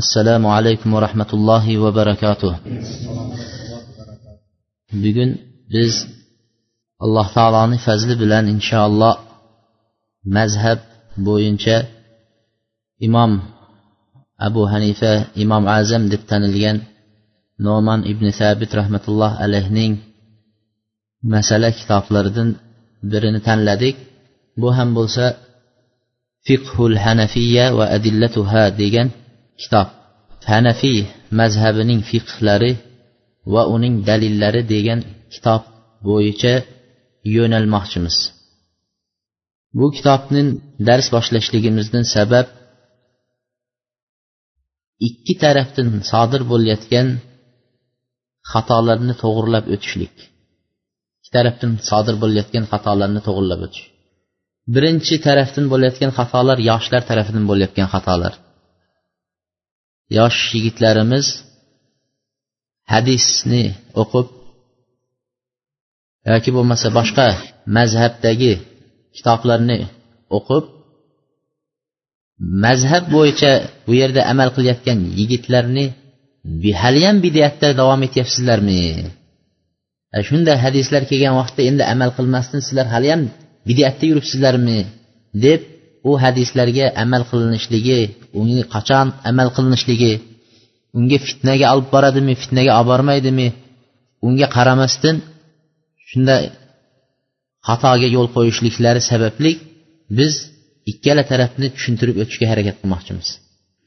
assalomu alaykum va rahmatullohi va barakatuh. Bugun biz alloh taoloni fazli bilan inshaalloh mazhab bo'yicha imom abu hanifa imom azam deb tanilgan noman ibn sabit rahmatulloh alayhning masala kitoblaridan birini tanladik. Bu ham bo'lsa fiqhul hanafiya va adillatuha degan kitob. Hanafiy mazhabining fiqhlari va uning dalillari degan kitob bo'yicha yo'nalmoqchimiz. Bu kitobni dars boshlashligimizdan sabab ikki tarafdan sodir bo'layotgan xatolarni to'g'irlab o'tishlik. Ikki tarafdan sodir bo'layotgan xatolarni to'g'irlab o'tish. Birinchi tarafdan bo'layotgan xatolar yoshlar tarafidan bo'layotgan xatolar. Yosh yigitlarimiz hadisni o'qib yoki bo'lmasa boshqa mazhabdagi kitoblarni o'qib mazhab bo'yicha bu yerda amal qilayotgan yigitlarni haliyam bidatda davom etyapsizlarmi? Shunday hadislar kelgan vaqtda endi amal qilmasdan sizlar haliyam bidatda yuribsizlarmi? deb u hadislarga amal qilinishligi unga qachon amal qilinishligi unga fitnaga olib boradimi fitnaga olib bormaydimi unga qaramasdan shunday xatoga yo'l qo'yishliklari sababli biz ikkala tarafni tushuntirib o'tishga harakat qilmoqchimiz.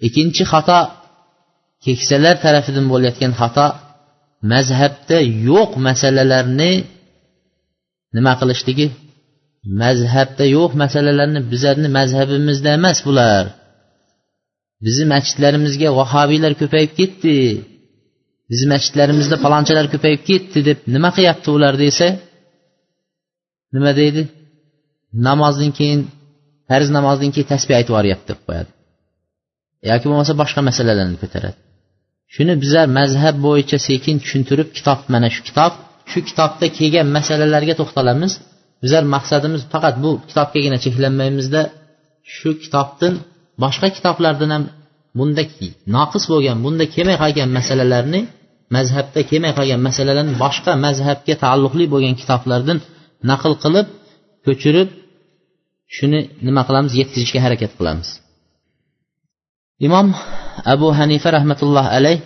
Ikkinchi xato keksalar tarafidan bo'layotgan xato mazhabda yo'q masalalarni nima qilishligi mazhabda yo'q masalalarni bizlarni mazhabimizda emas bular. Bizni masjidlarimizga vahobiylar ko'payib ketdi. Bizni masjidlarimizda palonchalar ko'payib ketdi deb nima qilyapti ular desa? Nima deydi? Namozdan keyin farz namozdan keyin tasbih aytib yuboryapti deb qo'yadi. Yoki bo'lmasa boshqa masalalarni ko'taradi. Shuni bizlar mazhab bo'yicha sekin tushuntirib kitob mana shu kitob shu kitobda kelgan masalalarga to'xtalamiz. Bizlar maqsadimiz faqat bu kitobgagina cheklanmaymizda shu kitobdan boshqa kitoblardan ham bunda noqis bo'lgan bunda kelmay qolgan masalalarni mazhabda kelmay qolgan masalalarni boshqa mazhabga taalluqli bo'lgan kitoblardan naql qilib ko'chirib shuni nima qilamiz yetkazishga harakat qilamiz. Imom abu hanifa rahmatulloh alayh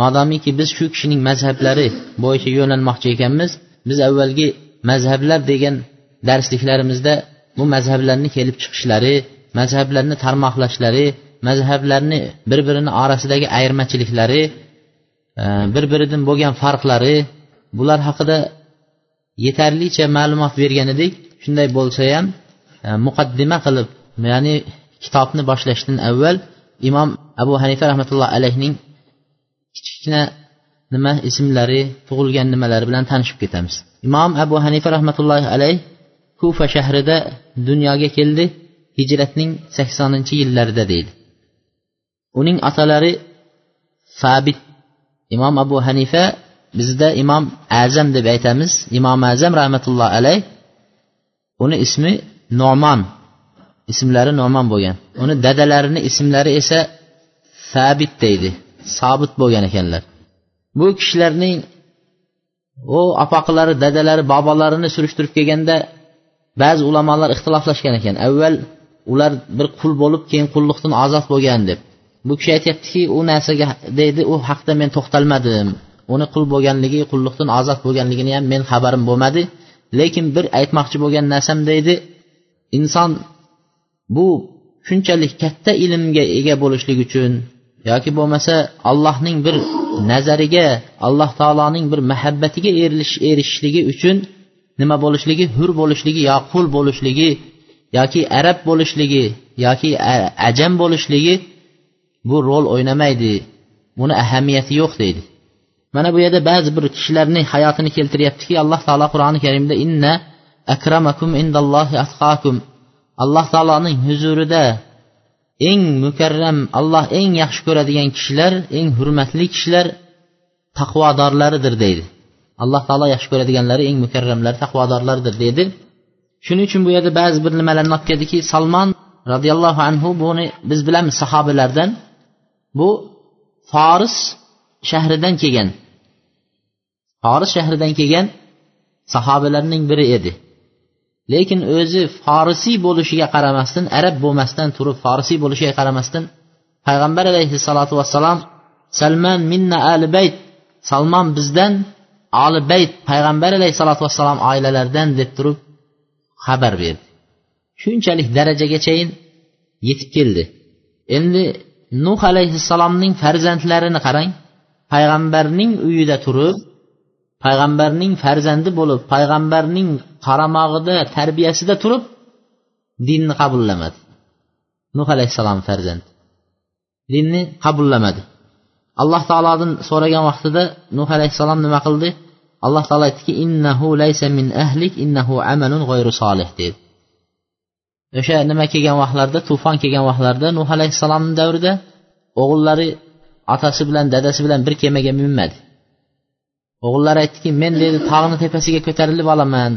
modomiki biz shu kishining mazhablari bo'yicha yo'nalmoqchi ekanmiz. Biz avvalgi mazhablar degan darsliklarimizda bu mazhablarni kelib chiqishlari mazhablarni tarmoqlashlari mazhablarni bir birini orasidagi ayirmachiliklari e, bir biridan bo'lgan farqlari bular haqida yetarlicha ma'lumot bergan edik. Shunday bo'lsa ham e, muqaddima qilib ya'ni kitobni boshlashdan avval imom abu hanifa rahmatullohi alayhning kichkina nima ismlari tug'ilgan nimalari bilan tanishib ketamiz. Imom abu hanifa rahmatullohi alayh kufa shahrida dunyoga keldi hijratning saksoninchi yillarida deydi. Uning otalari sabit imom abu hanifa bizda imom azam deb aytamiz. Imom azam rahmatullohi alayh uni ismi nomon ismlari nomon bo'lgan. Uni dadalarini ismlari esa sabit deydi sobit bo'lgan ekanlar. Bu kishilarning u opoqilari dadalari bobolarini surishtirib kelganda ba'zi ulamolar ixtiloflashgan ekan. Avval ular bir qul bo'lib keyin qullikdan ozod bo'lgan deb. Bu kishi aytyaptiki u narsaga deydi u haqda men to'xtalmadim. Uni qul bo'lganligi qullikdan ozod bo'lganligini ham men xabarim bo'lmadi. Lekin bir aytmoqchi bo'lgan narsam deydi inson bu shunchalik katta ilmga ega bo'lishlik uchun yoki bo'lmasa allohning bir nazariga alloh taoloning bir muhabbatiga erishishligi uchun nima bo'lishligi? Hur bo'lishligi yo qul bo'lishligi yoki arab bo'lishligi yoki ajam bo'lishligi bu rol o'ynamaydi. Buni ahamiyati yo'q deydi. Mana bu yerda ba'zi bir kishilarning hayotini keltiryaptiki alloh taolo qur'oni karimda inna akramakum indallohi atqakum alloh taoloning huzurida eng mukarram alloh eng yaxshi ko'radigan kishilar eng hurmatli kishilar taqvodorlaridir deydi. Alloh taolo yaxshi ko'radiganlari eng mukarramlari taqvodorlardir deydi. Shuning uchun bu yerda ba'zi bir nimalarni olib keldiki salmon roziyallohu anhu buni biz bilamiz sahobalardan. Bu foris shahridan kelgan. Foris shahridan kelgan sahobalarning biri edi. Lekin o'zi forisiy bo'lishiga qaramasdan arab bo'lmasdan turib forisiy bo'lishiga qaramasdan payg'ambar alayhissalotu vassalom salman minna ali bayt salmon bizdan oli bayt payg'ambar alayhissalotu vassalom oilalaridan deb turib xabar berdi. Shunchalik darajagachayin yetib keldi. Endi nuh alayhissalomning farzandlarini qarang payg'ambarning uyida turib payg'ambarning farzandi bo'lib payg'ambarning qaramog'ida tarbiyasida turib dinni qabullamadi. Nuh alayhissalom farzandi dinni qabullamadi. Alloh taolodan so'ragan vaqtida nuh alayhissalom nima qildi? Alloh taolo aytdiki innahu laysa min ahlik innahu amalun g'oyru solih dedi. O'sha nima kelgan vaqtlarda tufon kelgan vaqtlarda nuh alayhissalomni davrida o'g'illari otasi bilan dadasi bilan bir kemaga minmadi. O'g'illari aytdiki men dedi tog'ni tepasiga ko'tarilib olaman.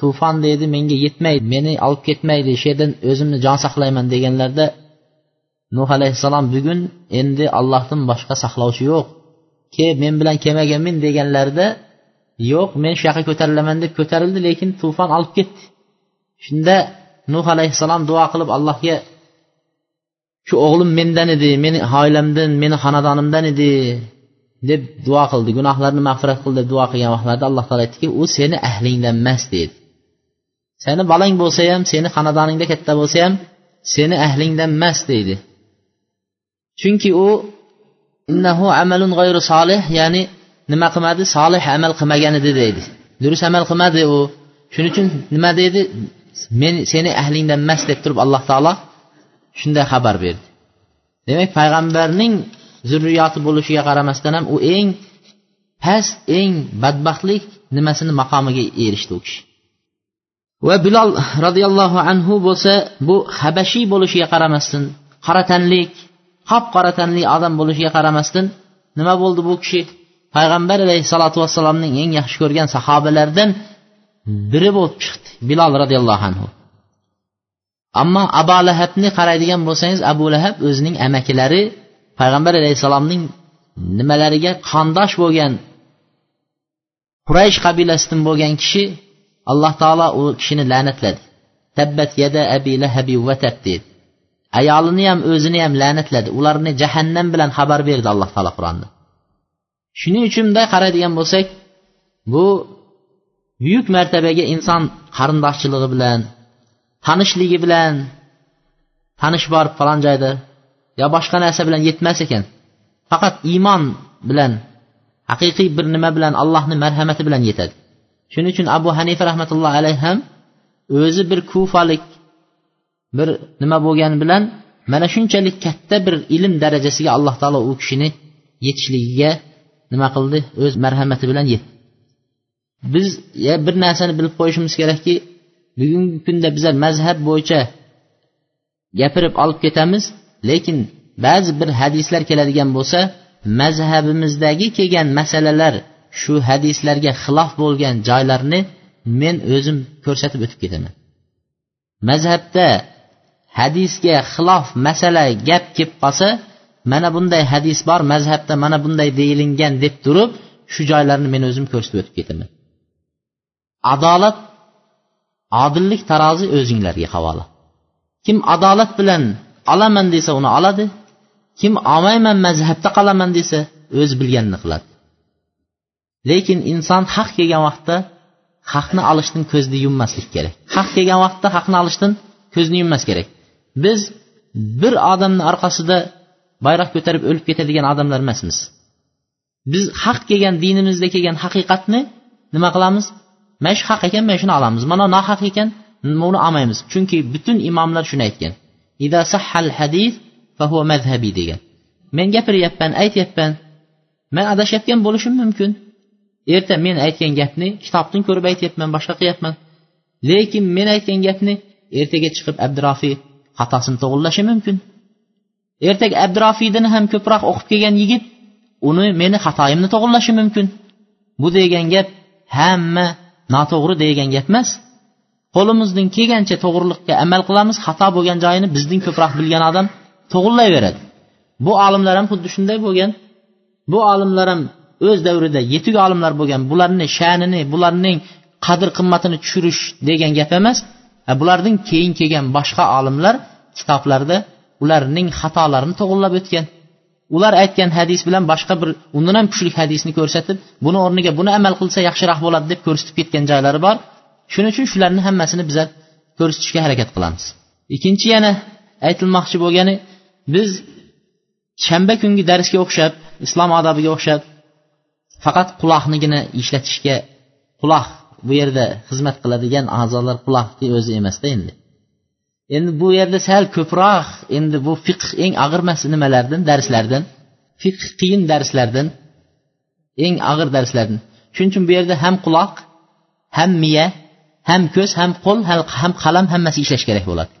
Tufon deydi menga yetmaydi meni olib ketmaydi shu yerdan o'zimni jon saqlayman deganlarda nuh alayhissalom bugun endi allohdan boshqa saqlovchi yo'q. Ke men bilan kelmaganmin min deganlarida yo'q men shu yoqqa ko'tarilaman deb ko'tarildi lekin tufon olib ketdi. Shunda nuh alayhissalom duo qilib allohga shu o'g'lim mendan edi meni oilamdan meni xonadonimdan edi. Deb duo qildi gunohlarni mag'firat qil deb duo qilgan vaqtlarida alloh taolo aytdiki u seni ahlingdan emas dedi. Seni bolang bo'lsa ham seni xonadoningda katta bo'lsa ham seni ahlingdan emas deydi chunki u innahu amalun g'ayru solih ya'ni nima qilmadi? Solih amal qilmagan edi deydi durust amal qilmadi u. Shuning uchun nima deydi men seni ahlingdan emas deb turib alloh taolo shunday xabar berdi. Demak payg'ambarning zurriyoti bo'lishiga qaramasdan ham u eng past eng badbaxtlik nimasini maqomiga erishdi u kishi. Va bilol roziyallohu anhu bo'lsa bu habashiy bo'lishiga qaramasdan qora tanlik qop qora tanli odam bo'lishiga qaramasdan nima bo'ldi bu kishi? Payg'ambar alayhissalotu vassalomning eng yaxshi ko'rgan sahobalaridan biri bo'lib chiqdi bilol roziyallohu anhu. Ammo abu lahabni qaraydigan bo'lsangiz abu lahab o'zining amakilari payg'ambar alayhissalomning nimalariga qondosh bo'lgan quraysh qabilasidan bo'lgan kishi alloh taolo u kishini la'natladi. Tabbat yada abi lahabi vatab dedi ayolini ham o'zini ham la'natladi. Ularni jahannam bilan xabar berdi alloh taolo qur'onda. Shuning uchun bunday qaraydigan bo'lsak bu buyuk martabaga inson qarindoshchiligi bilan tanishligi bilan tanish bor falon joyda yo boshqa narsa bilan yetmas ekan. Faqat iymon bilan haqiqiy bir nima bilan allohni marhamati bilan yetadi. Shuning uchun abu hanifa rahmatullohi alayhi ham o'zi bir kufalik bir nima bo'lgani bilan mana shunchalik katta bir ilm darajasiga alloh taolo u kishini yetishligiga nima qildi? O'z marhamati bilan yetdi. Biz ya bir narsani bilib qo'yishimiz kerakki bugungi kunda bizlar mazhab bo'yicha gapirib olib ketamiz. Lekin ba'zi bir hadislar keladigan bo'lsa mazhabimizdagi kelgan masalalar shu hadislarga xilof bo'lgan joylarni men o'zim ko'rsatib o'tib ketaman. Mazhabda hadisga xilof masala gap kelib qolsa mana bunday hadis bor mazhabda mana bunday deyilingan deb turib shu joylarni men o'zim ko'rsatib o'tib ketaman. Adolat odillik tarozi o'zinglarga havola. Kim adolat bilan olaman desa uni oladi kim olmayman mazhabda qolaman desa o'zi bilganini qiladi. Lekin inson haq kelgan vaqtda haqni olishdan ko'zni yummaslik kerak. Haq kelgan vaqtda haqni olishdan ko'zni yummas kerak. Biz bir odamni orqasida bayroq ko'tarib o'lib ketadigan odamlar emasmiz. Biz haq kelgan dinimizda kelgan haqiqatni nima qilamiz? Mana shu haq ekan mana shuni olamiz. Mana nohaq ekan buni olmaymiz. Chunki butun imomlar shuni aytgan. Ida sahhal hadis fahuva mazhabiy degan. Men gapiryapman aytyapman. Man adashayotgan bo'lishim mumkin. Erta men aytgan gapni kitobdan ko'rib aytyapman boshqa qilyapman. Lekin men aytgan gapni ertaga chiqib abdurofiy xatosini to'g'irlashi mumkin. Ertaga abdurofiydini ham ko'proq o'qib kelgan yigit uni meni xatoyimni to'g'irlashi mumkin. Bu degan gap hamma noto'g'ri degan gap emas. Qo'limizdan kelgancha to'g'riliqqa amal qilamiz xato bo'lgan joyini bizdan ko'proq bilgan odam to'g'irlayveradi bu olimlar ham xuddi shunday bo'lgan. Bu olimlar ham o'z davrida yetuk olimlar bo'lgan. Bularni sha'nini bularning qadr qimmatini tushirish degan gap emas. Bulardan keyin kelgan boshqa olimlar kitoblarda ularning xatolarini to'g'irlab o'tgan. Ular aytgan hadis bilan boshqa bir undan ham kuchli hadisni ko'rsatib buni o'rniga buni amal qilsa yaxshiroq bo'ladi deb ko'rsatib ketgan joylari bor. Shuning uchun shularni hammasini bizlar ko'rsatishga harakat qilamiz. Ikkinchi yana aytilmoqchi bo'lgani biz shanba kungi darsga o'xshab islom odobiga o'xshab faqat quloqnigina ishlatishga quloq bu yerda xizmat qiladigan a'zolar quloqni o'zi emasda endi. Endi bu yerda sal ko'proq endi bu fiqh eng og'ir nimalardan? Darslardan. Fiqh qiyin darslardan. Eng og'ir darslardan. Shuning uchun bu yerda ham quloq ham miya ham ko'z ham qo'l ham qalam hammasi ishlash kerak bo'ladi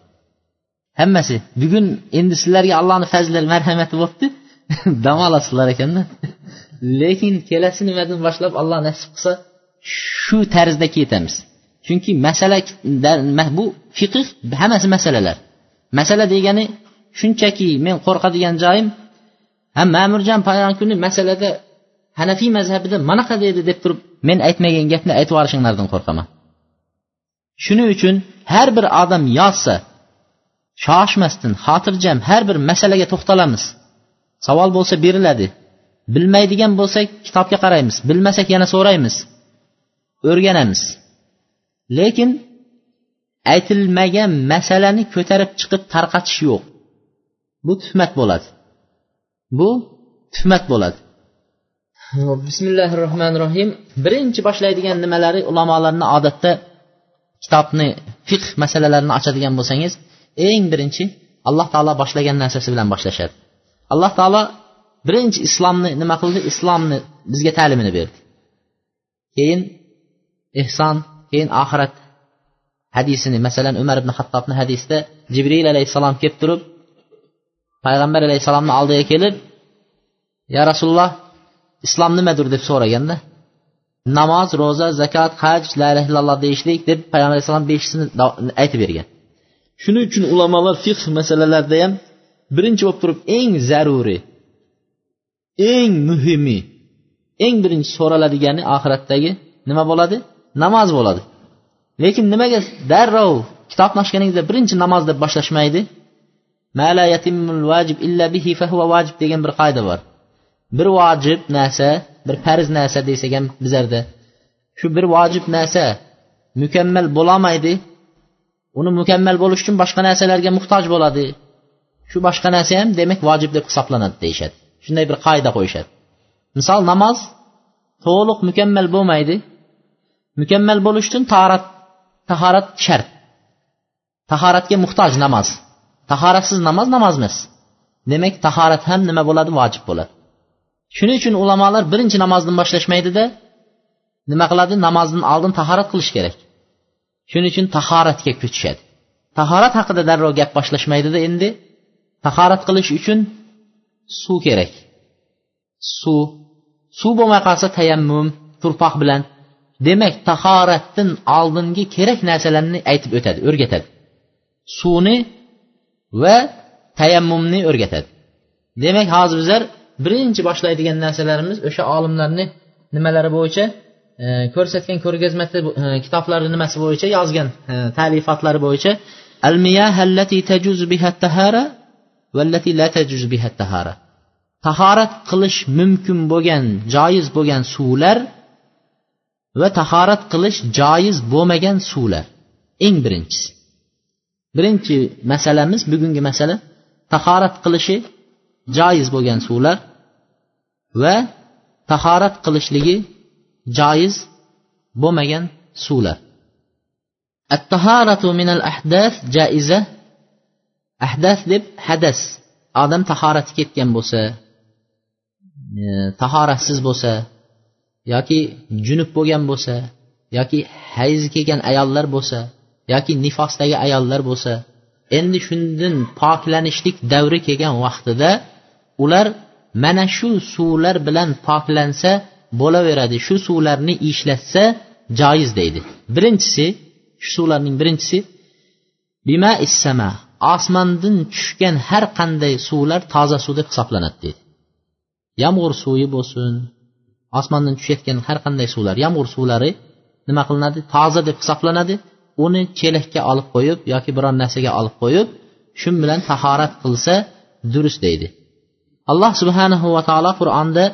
hammasi bugun endi sizlarga allohni fazli marhamati bo'libdi dam olasizlar ekanda lekin kelasi nimadan boshlab alloh nasib qilsa shu tarzda ketamiz chunki masala bu fiqh hammasi masalalar masala degani shunchaki men qo'rqadigan joyim ha ma'murjon payon kuni masalada hanafiy mazhabida manaqa dedi deb turib men aytmagan gapni aytib yuborishinglardan qo'rqaman. Shuning uchun har bir odam yozsa shoshmasdan xotirjam har bir masalaga to'xtalamiz. Savol bo'lsa beriladi. Bilmaydigan bo'lsak kitobga qaraymiz bilmasak yana so'raymiz o'rganamiz. Lekin aytilmagan masalani ko'tarib chiqib tarqatish yo'q. Bu tuhmat bo'ladi. Bu tuhmat bo'ladi. Bismillahi rohmanir rohim birinchi boshlaydigan nimalari ulamolarni odatda kitobni fiqh masalalarini ochadigan bo'lsangiz eng birinchi alloh taolo boshlagan narsasi bilan boshlashadi. Alloh taolo birinchi islomni nima qildi? Islomni bizga ta'limini berdi. Keyin ehson keyin oxirat hadisini masalan umar ibn hattobni hadisida jibril alayhissalom kelib turib payg'ambar alayhissalomni oldiga kelib ya rasululloh islom nimadir deb so'raganda namoz ro'za zakot haj la ilaha illalloh deyishlik deb payg'ambar alayhissalom beshisini aytib bergan. Shuning uchun ulamolar fiqh masalalarida ham birinchi bo'lib turib eng zaruriy eng muhimi eng birinchi so'raladigani oxiratdagi nima bo'ladi? Namoz bo'ladi. Lekin nimaga darrov kitobni ochganingizda birinchi namoz deb boshlashmaydi? Degan bir qoida bor. Bir vojib narsa bir farz narsa desak ham bizlarda. Shu bir vojib narsa mukammal bo'lolmaydi uni mukammal bo'lish uchun boshqa narsalarga muhtoj bo'ladi. Shu boshqa narsa ham demak vojib deb hisoblanadi deyishadi. Shunday bir qoida qo'yishadi. Misol namoz to'liq mukammal bo'lmaydi. Mukammal bo'lish uchun tahorat tahorat shart. Tahoratga muhtoj namoz. Tahoratsiz namoz namoz emas. Demak tahorat ham nima bo'ladi? Vojib bo'ladi. Shuning uchun ulamolar birinchi namozdan boshlashmaydida nima qiladi? Namozdan oldin tahorat qilish kerak. Shuning uchun tahoratga ko'chishadi tahorat haqida darrov gap boshlashmaydida endi tahorat qilish uchun suv kerak. Suv. Suv bo'lmay qolsa tayammum turpoq bilan. Demak tahoratdan oldingi kerak narsalarni aytib o'tadi o'rgatadi. Suvni va tayammumni o'rgatadi. Demak hozir bizlar birinchi boshlaydigan narsalarimiz o'sha olimlarni nimalari bo'yicha e, ko'rsatgan ko'rgazmasi e, kitoblari nimasi bo'yicha yozgan e, ta'lifotlari bo'yicha. Al allati tajuz biha tahara vallati la tajuz biha tahara tahorat qilish mumkin bo'lgan joiz bo'lgan suvlar va tahorat qilish joiz bo'lmagan suvlar. Eng birinchisi. Birinchi masalamiz bugungi masala tahorat qilishi joiz bo'lgan suvlar va tahorat qilishligi joiz bo'lmagan suvlar. At-tahoratu min al-ahdath jaiza. Ahdas deb hadas. Odam tahorati ketgan bo'lsa e, tahoratsiz bo'lsa yoki junub bo'lgan bo'lsa yoki hayzi kelgan ayollar bo'lsa yoki nifosdagi ayollar bo'lsa endi shundan poklanishlik davri kelgan vaqtida ular mana shu suvlar bilan poklansa bo'laveradi. Shu suvlarni ishlatsa joiz deydi. Birinchisi shu suvlarning birinchisi bima issama osmondan tushgan har qanday suvlar toza suv deb hisoblanadi deydi. Yomg'ir suvi bo'lsin osmondan tushayotgan har qanday suvlar yomg'ir suvlari nima qilinadi? Toza deb hisoblanadi. Uni chelakka olib qo'yib yoki biron narsaga olib qo'yib shu bilan tahorat qilsa durust deydi. Alloh subhanahu va taolo qur'onda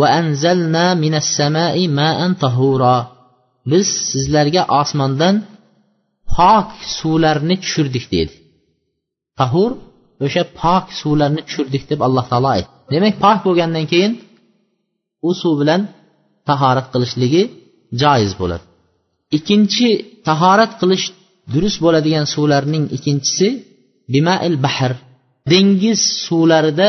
vaanzalna minas samai ma'an tahura. Biz sizlarga osmondan pok suvlarni tushirdik deydi. Tahur o'sha pok suvlarni tushirdik deb alloh taolo aytdi. Demak pok bo'lgandan keyin u suv bilan tahorat qilishligi joiz bo'ladi. Ikkinchi tahorat qilish durust bo'ladigan suvlarning ikkinchisi bimail bahr. Dengiz suvlarida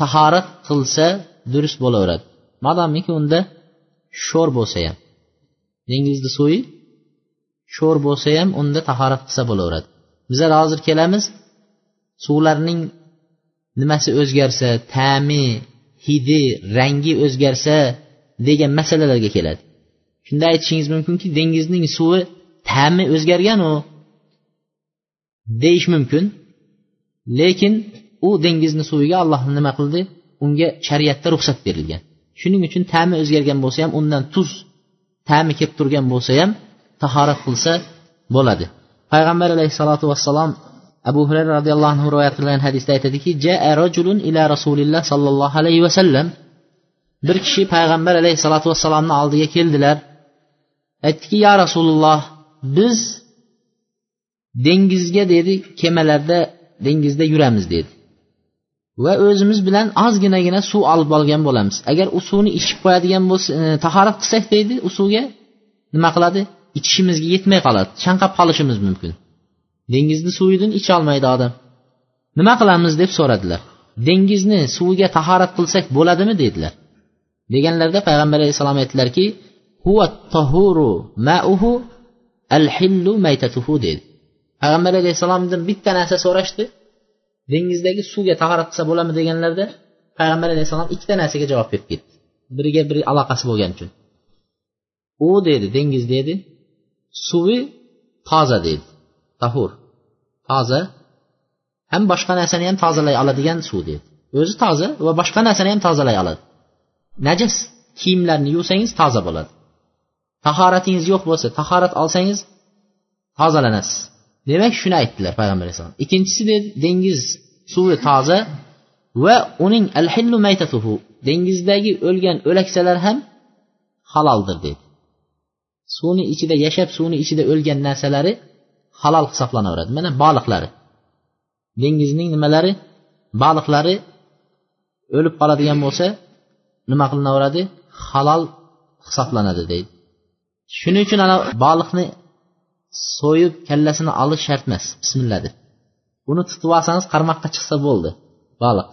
tahorat qilsa durust bo'laveradi. Madomiki unda sho'r bo'lsa ham dengizni suvi sho'r bo'lsa ham unda tahorat qilsa bo'laveradi. Bizlar hozir kelamiz suvlarning nimasi o'zgarsa ta'mi hidi rangi o'zgarsa degan masalalarga keladi. Shunda aytishingiz mumkinki dengizning suvi ta'mi o'zgargan u deyish mumkin. Lekin u dengizni suviga alloh nima qildi? Unga shariatda ruxsat berilgan. Shuning uchun ta'mi o'zgargan bo'lsa ham undan tuz ta'mi kelib turgan bo'lsa ham tahorat qilsa bo'ladi. Payg'ambar alayhissalotu vassalom abu hurayra roziyallohu anhu rivoyat qilgan hadisda aytadiki jaa rajulun ila rasulilloh sollallohu alayhi vasallam. Bir kishi payg'ambar alayhissalotu vassalomni oldiga keldilar. Aytdiki ya rasululloh biz dengizga dedi kemalarda dengizda yuramiz dedi. Va o'zimiz bilan ozginagina suv olib olgan bo'lamiz. Agar u suvni ichib qo'yadigan bo'lsa e, tahorat qilsak deydi u suvga nima qiladi? Ichishimizga yetmay qoladi. Chanqab qolishimiz mumkin. Dengizni suvidan icholmaydi odam. Nima qilamiz deb so'radilar. Dengizni suviga tahorat qilsak bo'ladimi dedilar. Deganlarida payg'ambar alayhissalom aytdilarki huva tahuru mauhu al hillu maytatuhu dedi. Payg'ambar alayhissalomdan bitta narsa so'rashdi. Dengizdagi suvga tahorat qilsa bo'ladimi deganlarida payg'ambar alayhissalom ikkita narsaga javob berib ketdi. Biriga biri aloqasi bo'lgani uchun. U dedi dengiz dedi suvi toza dedi. Tahur toza. Ham boshqa narsani ham tozalay oladigan suv dedi. O'zi toza va boshqa narsani ham tozalay oladi najas kiyimlarni yuvsangiz toza bo'ladi. Tahoratingiz yo'q bo'lsa tahorat olsangiz tozalanasiz. Demak shuni aytdilar payg'ambar alayhissalom ikkinchisi dengiz suvi toza va uning al hillu maytatuhu dengizdagi o'lgan o'laksalar ham haloldir dedi. Suvni ichida yashab suvni ichida o'lgan narsalari halol hisoblanaveradi. Mana baliqlari. Dengizning nimalari? Baliqlari o'lib qoladigan bo'lsa nima qilinaveradi? Halol hisoblanadi deydi. Shuning uchun ana baliqni so'yib kallasini olish shart emas. Bismillah deb. Uni tutib olsangiz qarmoqqa chiqsa bo'ldi. Baliq.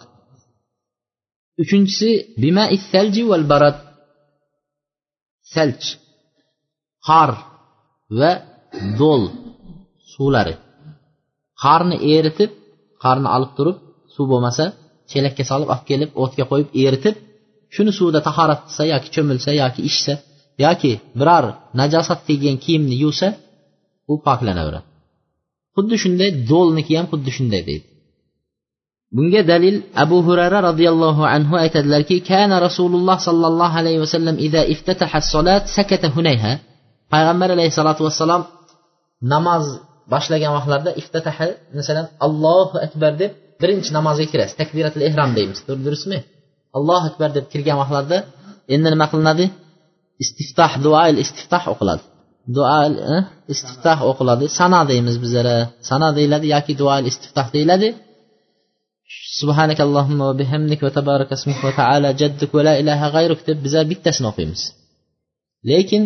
Uchinchisi bima salji val barat salj. Qor va do'l suvlari. Qorni eritib qorni olib turib suv bo'lmasa chelakka solib olib kelib o'tga qo'yib eritib shuni suvda tahorat qilsa yoki cho'milsa yoki ichsa yoki biror najosat tegan kiyimni yuvsa u poklanaveradi xuddi shunday do'lniki ham xuddi shunday deydi. Bunga dalil abu hurara roziyallohu anhu aytadilarki kana rasululloh sollallohu alayhi vasallam ida iftataha solat sakata hunayha. Payg'ambar alayhissalotu vassalom namoz boshlagan vaqtlarida iftataha masalan allohu akbar deb birinchi namozga kirasiz. Takbiratul ehrom deymiz. Durustmi? Allohu akbar deb kirgan vaqtlarda endi nima qilinadi? Istiftoh duoil istiftoh o'qiladi. Duo e, istiftah o'qiladi. Sana deymiz bizlara sana deyiladi yoki duo istiftah deyiladi. Subhanak allohumma va bihamdik va tabarak ismik va taala jadduk va la ilaha g'ayruk deb bizlar bittasini o'qiymiz. Lekin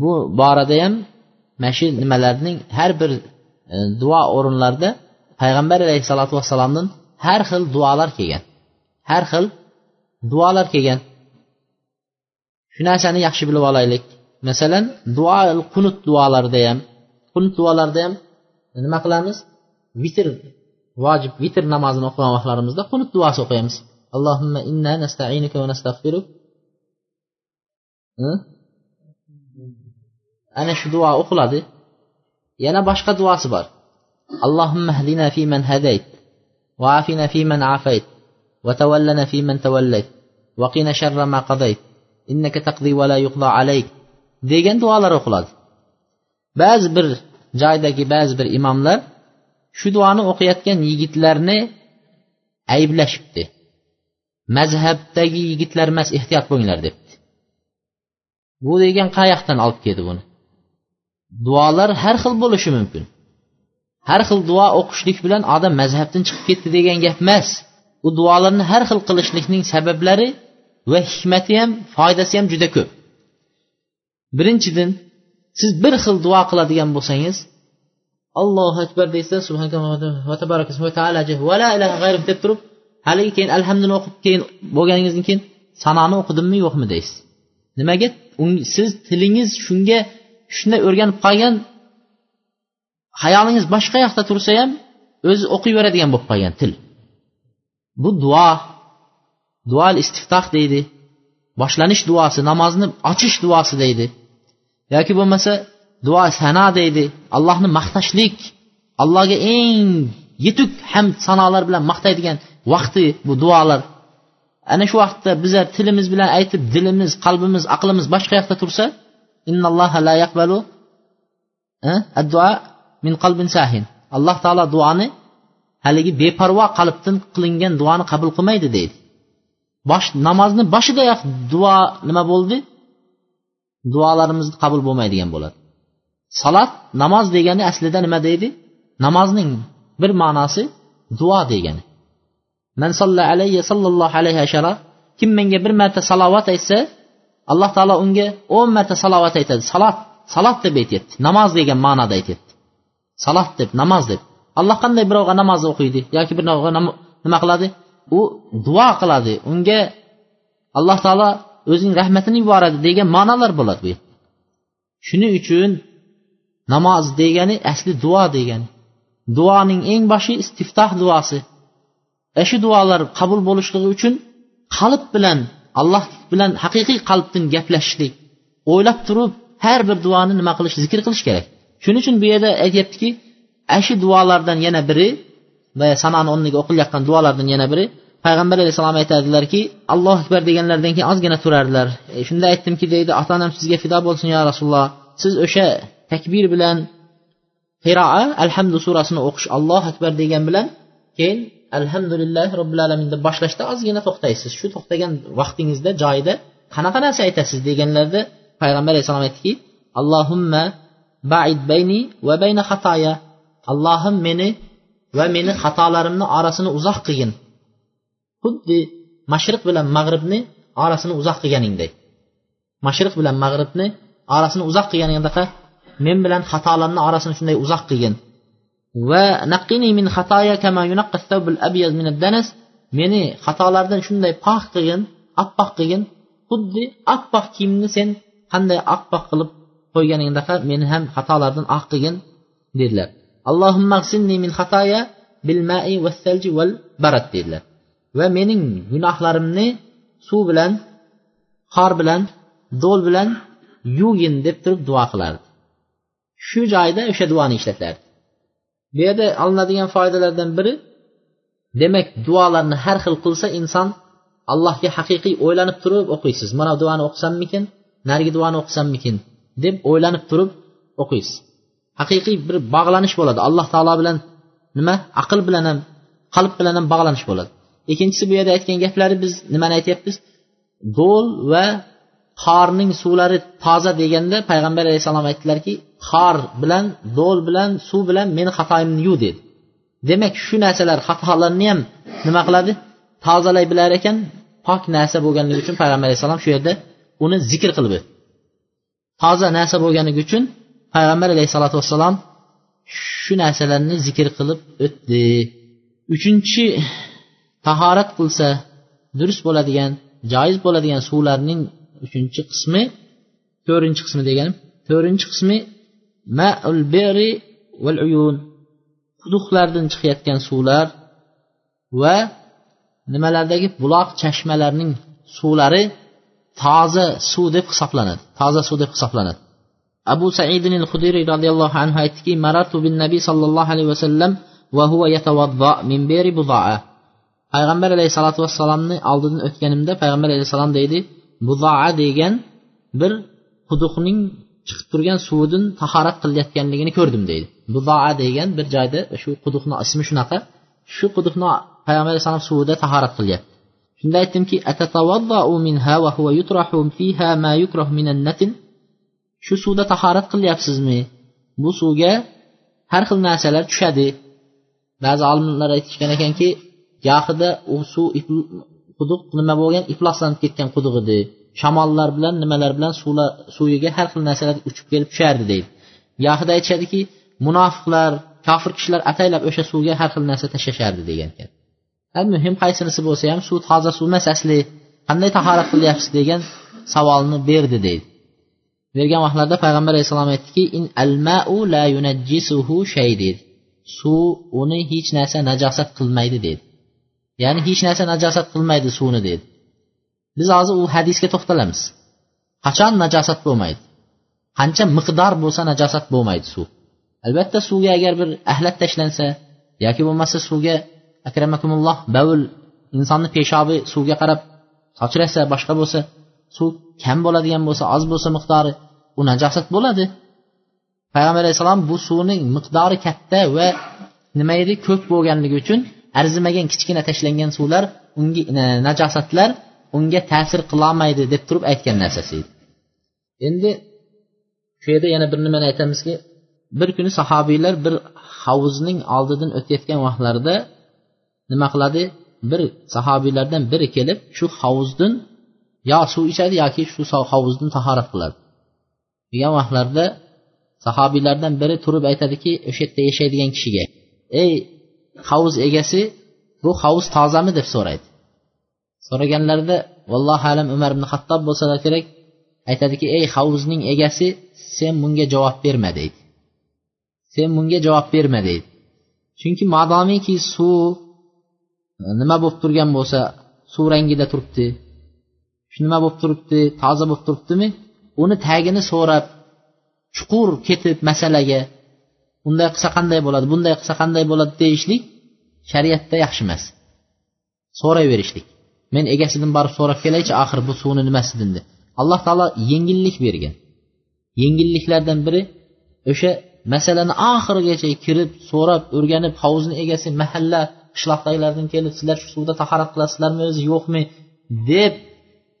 bu borada ham mana shu nimalarning har bir e, duo o'rinlarida payg'ambar alayhissalotu vassalomdan har xil duolar kelgan. Har xil duolar kelgan. Shu narsani yaxshi bilib olaylik. Masalan duo qunut duolarida ham qunut duolarida ham nima qilamiz vitr vojib vitr namozini o'qigan vaqtlarimizda qunut duosi o'qiymiz allohimma inna nastainuka va nastag'firuk ana shu duo o'qiladi yana boshqa duosi bor allohimma hdina fi man hadayt va afina fi man afayt va tavallana fi man tavallayt sharra ma qadayt innaka taqdi va la yuqda alayk degan duolar o'qiladi. Ba'zi bir joydagi ba'zi bir imomlar shu duoni o'qiyotgan yigitlarni ayblashibdi. Mazhabdagi yigitlar emas ehtiyot bo'linglar debdi. Bu degan qayoqdan olib keldi buni? Duolar har xil bo'lishi mumkin. Har xil duo o'qishlik bilan odam mazhabdan chiqib ketdi degan gap emas. U duolarni har xil qilishlikning sabablari va hikmati ham foydasi ham juda ko'p. Birinchidan siz bir xil duo qiladigan bo'lsangiz allohu akbar deysiz va la ilaha deb turib haligi keyin alhamdulillah o'qib keyin bo'lganingizdan keyin sanoni o'qidimmi yo'qmi deysiz. Nimaga? Siz tilingiz shunga shunday o'rganib qolgan hayolingiz boshqa yoqda tursa ham o'zi o'qiyveradigan bo'lib qolgan til. Bu duo dual istiftoh deydi boshlanish duosi namozni ochish duosi deydi. Yoki bo'lmasa duo sano deydi. Allohni maqtashlik allohga eng yetuk hamd sanolar bilan maqtaydigan vaqti bu duolar. Ana shu vaqtda bizlar tilimiz bilan aytib dilimiz qalbimiz aqlimiz boshqa yoqda tursa innalloha la yaqbalu eh, adduo min qalbin sahin. Alloh taolo duoni haligi beparvo qalbdan qilingan duoni qabul qilmaydi deydi. Bosh namozni boshidayoq duo nima bo'ldi? Duolarimiz qabul bo'lmaydigan bo'ladi. Salat namoz degani aslida nima deydi? Namozning bir ma'nosi duo degani. Man solla alayhi sallallohu alayhi ashara kim menga bir marta salovat aytsa alloh taolo unga o'n marta salovat aytadi. Salat salat deb aytyapti. Namoz degan ma'noda aytyapti. Salat deb namoz deb. Alloh qanday birovga namoz o'qiydi yoki birovga nima qiladi? U duo qiladi. Unga alloh taolo o'zining rahmatini yuboradi degan ma'nolar bo'ladi bu shuning uchun namoz degani asli duo degani. Duoning eng boshi istiftoh duosi. Ana shu duolar qabul bo'lishligi uchun qalb bilan alloh bilan haqiqiy qalbdan gaplashishlik o'ylab turib har bir duoni nima qilish zikr qilish kerak. Shuning uchun bu yerda aytyaptiki ana shu duolardan yana biri va sanani o'rniga o'qilayotgan duolardan yana biri payg'ambar alayhissalom aytadilarki allohu akbar deganlaridan keyin ozgina turardilar. E, shunda aytdimki deydi ota onam sizga fido bo'lsin yo rasululloh. Siz o'sha takbir bilan qiroa alhamdu surasini o'qish allohu akbar degan bilan keyin alhamdulillah robbil alamin deb boshlashda ozgina to'xtaysiz. Shu to'xtagan vaqtingizda joyida qanaqa narsa aytasiz? deganlarida payg'ambar alayhissalom aytdiki allohumma baid bayni va bayna xatoya. Allohim meni va meni xatolarimni orasini uzoq qilgin. Xuddi mashriq bilan mag'ribni orasini uzoq qilganingdek mashriq bilan mag'ribni orasini uzoq qilganingdaqa men bilan xatolarni orasini shunday uzoq qilgin. Va naqqini min xatoya kama abyad min danas meni xatolardan shunday pok qilgin oppoq qilgin. Xuddi oppoq kiyimni sen qanday oppoq qilib qo'yganingdaqa meni ham xatolardan oq qilgin dedilar. Allohumma min xatoya bil mai vassalji val barat dedilar. Va mening gunohlarimni suv bilan qor bilan do'l bilan yuvgin deb turib duo qilardi. Shu joyda o'sha duoni ishlatardi bu yerda olinadigan foydalardan biri demak duolarni har xil qilsa inson allohga haqiqiy o'ylanib turib o'qiysiz. Mana duoni o'qisammikin narigi duoni o'qisammikin deb o'ylanib turib o'qiysiz. Haqiqiy bir bog'lanish bo'ladi. Alloh taolo bilan nima? Aql bilan ham qalb bilan ham bog'lanish bo'ladi. Ikkinchisi bu yerda aytgan gaplari biz nimani aytyapmiz? Do'l va qorning suvlari toza deganda payg'ambar alayhissalom aytdilarki qor bilan do'l bilan suv bilan meni xatoyimni yuv dedi. Demak shu narsalar xatolarni ham nima qiladi? Tozalay bilar ekan pok narsa bo'lganligi uchun payg'ambar alayhissalom shu yerda uni zikr qilib o'tdi. Toza narsa bo'lganligi uchun payg'ambar alayhissalotu vassalom shu narsalarni zikr qilib o'tdi. Uchinchi tahorat qilsa durust bo'ladigan joiz bo'ladigan suvlarning uchinchi qismi to'rtinchi qismi deganim to'rtinchi qismi maul beri val uyun. Quduqlardan chiqayotgan suvlar va nimalardagi buloq chashmalarning suvlari toza suv deb hisoblanadi toza suv deb hisoblanadi. Abu saidin al hudiriy roziyallohu anhu aytdiki marartu bin nabiy sollallohu alayhi vasallam va huva yatawadda min beri budaa. Payg'ambar alayhissalotu vassalomni oldidan o'tganimda payg'ambar alayhissalom deydi buzoa degan bir quduqning chiqib turgan suvidan tahorat qilayotganligini ko'rdim deydi. Buzoa degan bir joyda shu quduqni ismi shunaqa. Shu quduqni payg'ambar alayhissalom suvida tahorat qilyapti. Shunda aytdimki shu suvda tahorat qilyapsizmi? Bu suvga har xil narsalar tushadi. Ba'zi olimlar aytishgan ekanki gohida u suv quduq nima bo'lgan? Ifloslanib ketgan quduq edi. Shamollar bilan nimalar bilan suvlar suviga har xil narsalar uchib kelib tushardi deydi. Gohida aytishadiki munofiqlar kofir kishilar ataylab o'sha suvga har xil narsa tashlashardi degan ekan al muhim qaysinisi bo'lsa ham suv toza suv emas asli qanday tahorat qilyapsiz degan savolni berdi deydi. Bergan vaqtlarida payg'ambar alayhissalom aytdiki in al mau la yunajjisuhu shay deydi. Suv uni hech narsa najosat qilmaydi dedi ya'ni hech narsa najosat qilmaydi suvni dedi biz hozir u hadisga to'xtalamiz. Qachon najosat bo'lmaydi? Qancha miqdor bo'lsa najosat bo'lmaydi suv. Albatta suvga agar bir ahlat tashlansa yoki bo'lmasa suvga akramakumulloh bavul insonni peshobi suvga qarab sochrasa boshqa bo'lsa suv kam bo'ladigan bo'lsa oz bo'lsa miqdori u najosat bo'ladi. Payg'ambar alayhissalom bu suvning miqdori katta va nima edi? Ko'p bo'lganligi uchun arzimagan kichkina tashlangan suvlar unga e, najosatlar unga ta'sir qilolmaydi deb turib aytgan narsasi edi. Endi shu yerda yana bir nimani aytamizki bir kuni sahobiylar bir hovuzning oldidan o'tayotgan vaqtlarida nima qiladi? Bir sahobiylardan biri kelib shu hovuzdan yo suv ichadi yoki shu hovuzdan tahorat qiladi. Degan vaqtlarda sahobiylardan biri turib aytadiki o'sha yerda yashaydigan kishiga ey hovuz egasi bu hovuz tozami? deb so'raydi. So'raganlarida vallohu alam umar ibn hattob bo'lsalar kerak. Aytadiki ey hovuzning egasi sen bunga javob berma deydi. Sen bunga javob berma deydi. Chunki madomiki suv e, nima bo'lib turgan bo'lsa suv rangida turibdi. Shu nima bo'lib turibdi toza bo'lib turibdimi uni tagini so'rab chuqur ketib masalaga unday qilsa qanday bo'ladi bunday qilsa qanday bo'ladi deyishlik shariatda yaxshi emas. So'rayverishlik. Men egasidan borib so'rab kelaychi axir bu suvni nimasidan deb. Alloh taolo yengillik bergan. Yengilliklardan biri o'sha masalani oxirigacha kirib so'rab o'rganib hovuzni egasi mahalla qishloqdagilardan kelib sizlar shu suvda tahorat qilasizlarmi o'zi yo'qmi deb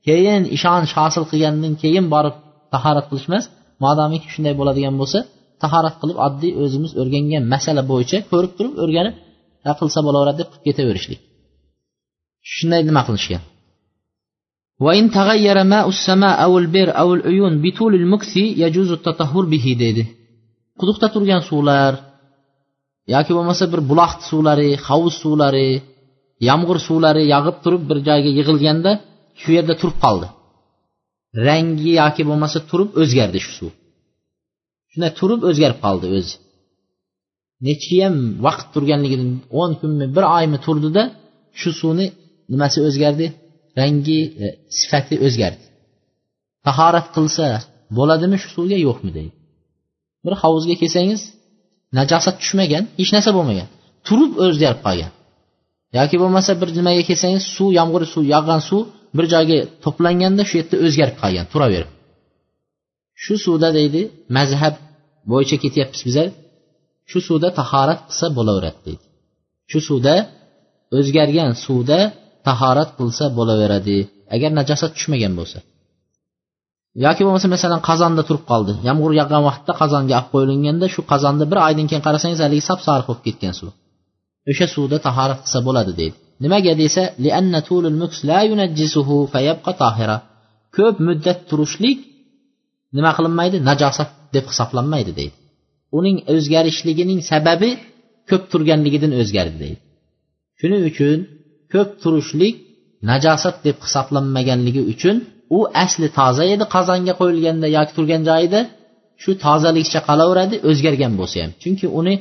keyin ishonch hosil qilgandan keyin borib tahorat qilish emas modomiki shunday bo'ladigan bo'lsa tahorat qilib oddiy o'zimiz o'rgangan masala bo'yicha ko'rib turib o'rganib qilsa bo'laveradi deb qilib ketaverishlik shunday nima qilishgan وإن تغير ماء السماء أو البئر أو العيون بطول المكث يجوز التطهر به dedi quduqda turgan suvlar yoki bo'lmasa bir buloq suvlari hovuz suvlari yomg'ir suvlari yog'ib turib bir joyga yig'ilganda shu yerda turib qoldi rangi yoki bo'lmasa turib o'zgardi shu suv Shunday turib o'zgarib qoldi o'zi. Nechiyam vaqt turganligidan o'n kunmi bir oymi turdida shu suvni nimasi o'zgardi? Rangi e, sifati o'zgardi. Tahorat qilsa bo'ladimi shu suvga? Yo'qmi deydi. Bir hovuzga kelsangiz najosat tushmagan hech narsa bo'lmagan. Turib o'zgarib qolgan. Yoki bo'lmasa bir nimaga kelsangiz suv yomg'ir suv yog'gan suv bir joyga to'planganda shu yerda o'zgarib qolgan turaverib. Shu suvda deydi mazhab bo'yicha ketyapmiz bizlar. Shu suvda tahorat qilsa bo'laveradi deydi. Shu suvda o'zgargan suvda tahorat qilsa bo'laveradi. Agar najosat tushmagan bo'lsa. Yoki bo'lmasa masalan qozonda turib qoldi. Yomg'ir yog'gan vaqtda qozonga olib qo'yilganda shu qozonni bir oydan keyin qarasangiz haligi sap sariq bo'lib ketgan suv. O'sha suvda tahorat qilsa bo'ladi deydi. Nimaga desa ko'p muddat turishlik nima qilinmaydi? Najosat deb hisoblanmaydi deydi. Uning o'zgarishligining sababi ko'p turganligidan o'zgardi deydi. Shuning uchun ko'p turishlik najosat deb hisoblanmaganligi uchun u asli toza edi qozonga qo'yilganda yoki turgan joyida. Shu tozaligicha qolaveradi o'zgargan bo'lsa ham. Chunki uni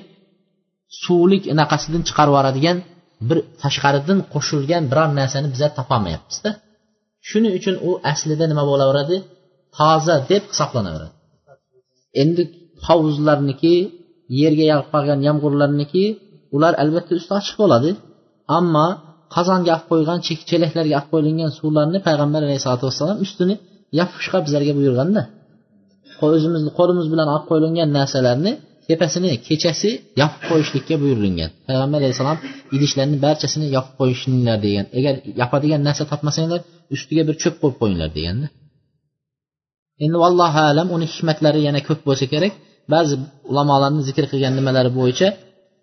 suvlik anaqasidan chiqarib yuboradigan bir tashqaridan qo'shilgan biror narsani bizlar topolmayapmizda. Shuning uchun u aslida nima bo'laveradi? Toza deb hisoblanaveradi. Endi hovuzlarniki yerga yog'ib qolgan yomg'irlarniki ular albatta usti ochiq bo'ladi. Ammo qozonga olib qo'ygan chelaklarga olib qo'yilgan suvlarni payg'ambar alayhisalotu vassalom ustini yopishga bizlarga buyurganda o'zimizni qo'limiz bilan olib qo'yilgan narsalarni tepasini kechasi yopib qo'yishlikka buyurilgan. Payg'ambar alayhissalom idishlarni barchasini yopib qo'yishinglar degan agar yopadigan narsa topmasanglar ustiga bir cho'p qo'yib qo'yinglar deganda endi vallohu alam uni hikmatlari yana ko'p bo'lsa kerak. Ba'zi ulamolarni zikr qilgan nimalari bo'yicha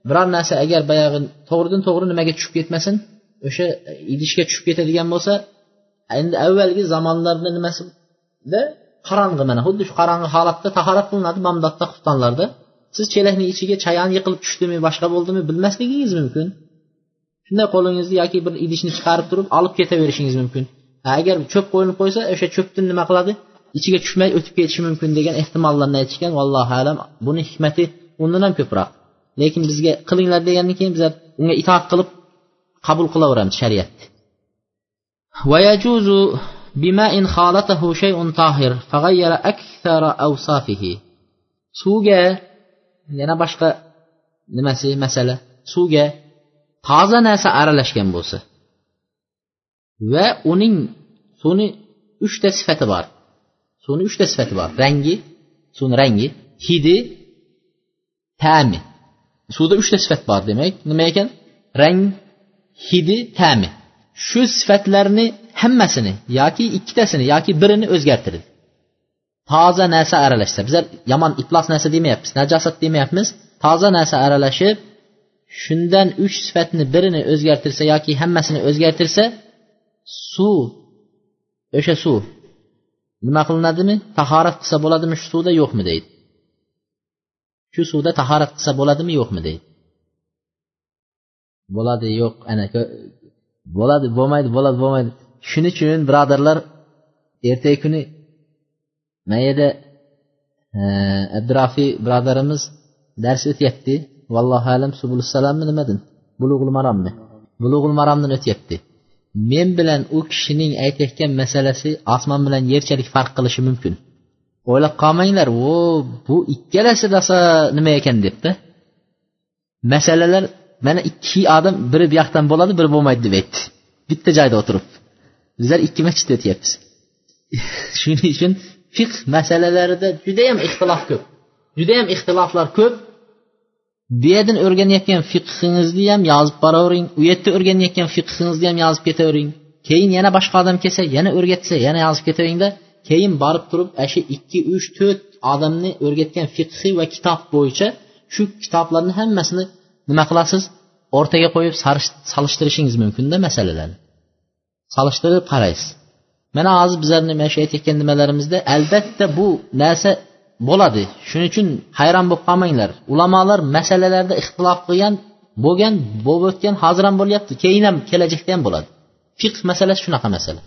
biror narsa agar boyag'i to'g'ridan to'g'ri nimaga tushib ketmasin o'sha idishga tushib ketadigan bo'lsa endi avvalgi zamonlarni nimasida qorong'i mana xuddi shu qorong'i holatda tahorat qilinadi bomdodda xuftonlarda. Siz chelakni ichiga chayon yiqilib tushdimi boshqa bo'ldimi bilmasligingiz mumkin. Shunday qo'lingizni yoki bir idishni chiqarib turib olib ketaverishingiz mumkin. Agar cho'p qo'yilib qo'ysa o'sha cho'pni nima qiladi? ichiga tushmay o'tib ketishi mumkin degan ehtimollarni aytishgan vallohu alam buni hikmati undan ham ko'proq lekin bizga qilinglar degandan keyin bizlar unga itoat qilib qabul qilaveramiz shariatni ويجوز بماء خالطه شيء طاهر فغير أكثر أوصافه suvga yana boshqa nimasi masala suvga toza narsa aralashgan bo'lsa va uning suvni uchta sifati bor Suvni uchta sifati bor rangi suvni rangi hidi ta'mi. Suvda uchta sifat bor demak nima ekan rang hidi ta'mi. Shu sifatlarni hammasini yoki ikkitasini yoki birini o'zgartirdi toza narsa aralashsa bizlar yomon iflos narsa demayapmiz najosat demayapmiz toza narsa aralashib shundan uch sifatni birini o'zgartirsa yoki hammasini o'zgartirsa suv o'sha suv nima qilinadimi? Tahorat qilsa bo'ladimi? Shu suvda yo'qmi deydi. Shu suvda tahorat qilsa bo'ladimi? Yo'qmi deydi. Bo'ladi yo'q ana bo'ladi bo'lmaydi bo'ladi bo'lmaydi. Shuning uchun birodarlar ertagi kuni mayada e, abdurafiy birodarimiz dars o'tyapti. Vallohu alam subulsalammi nimadan bulug'ul marommi? Bulug'ul maromdan o'tyapti. Men bilan u kishining aytayotgan masalasi osmon bilan yerchalik farq qilishi mumkin. O'ylab qolmanglar o bu ikkalasi rosa nima ekan? debdi. Masalalar mana ikki odam biri bu yoqdan bo'ladi biri bo'lmaydi deb aytdi. Bitta joyda o'tirib. Bizlar ikki masjidda o'tyapmiz. Shuning uchun fiqh masalalarida judayam ixtilof ko'p. Judayam ixtiloflar ko'p. Bu yerdan o'rganayotgan fiqhingizni ham yozib boravering. U yerda o'rganayotgan fiqhingizni ham yozib ketavering. Keyin yana boshqa odam kelsa yana o'rgatsa yana yozib ketaveringda. Keyin borib turib ana shu ikki uch to'rt odamni o'rgatgan fiqhi va kitob bo'yicha shu kitoblarni hammasini nima qilasiz? O'rtaga qo'yib solishtirishingiz mumkinda masalalarni solishtirib qaraysiz. Mana hozir bizlarni mana shu aytayotgan nimalarimizda. Albatta bu narsa bo'ladi. Shuning uchun hayron bo'lib qolmanglar. Ulamolar masalalarda ixtilof qilgan bo'lgan bo'lib o'tgan hozir ham bo'lyapti keyin ham kelajakda ham bo'ladi. Fiqh masalasi shunaqa masala.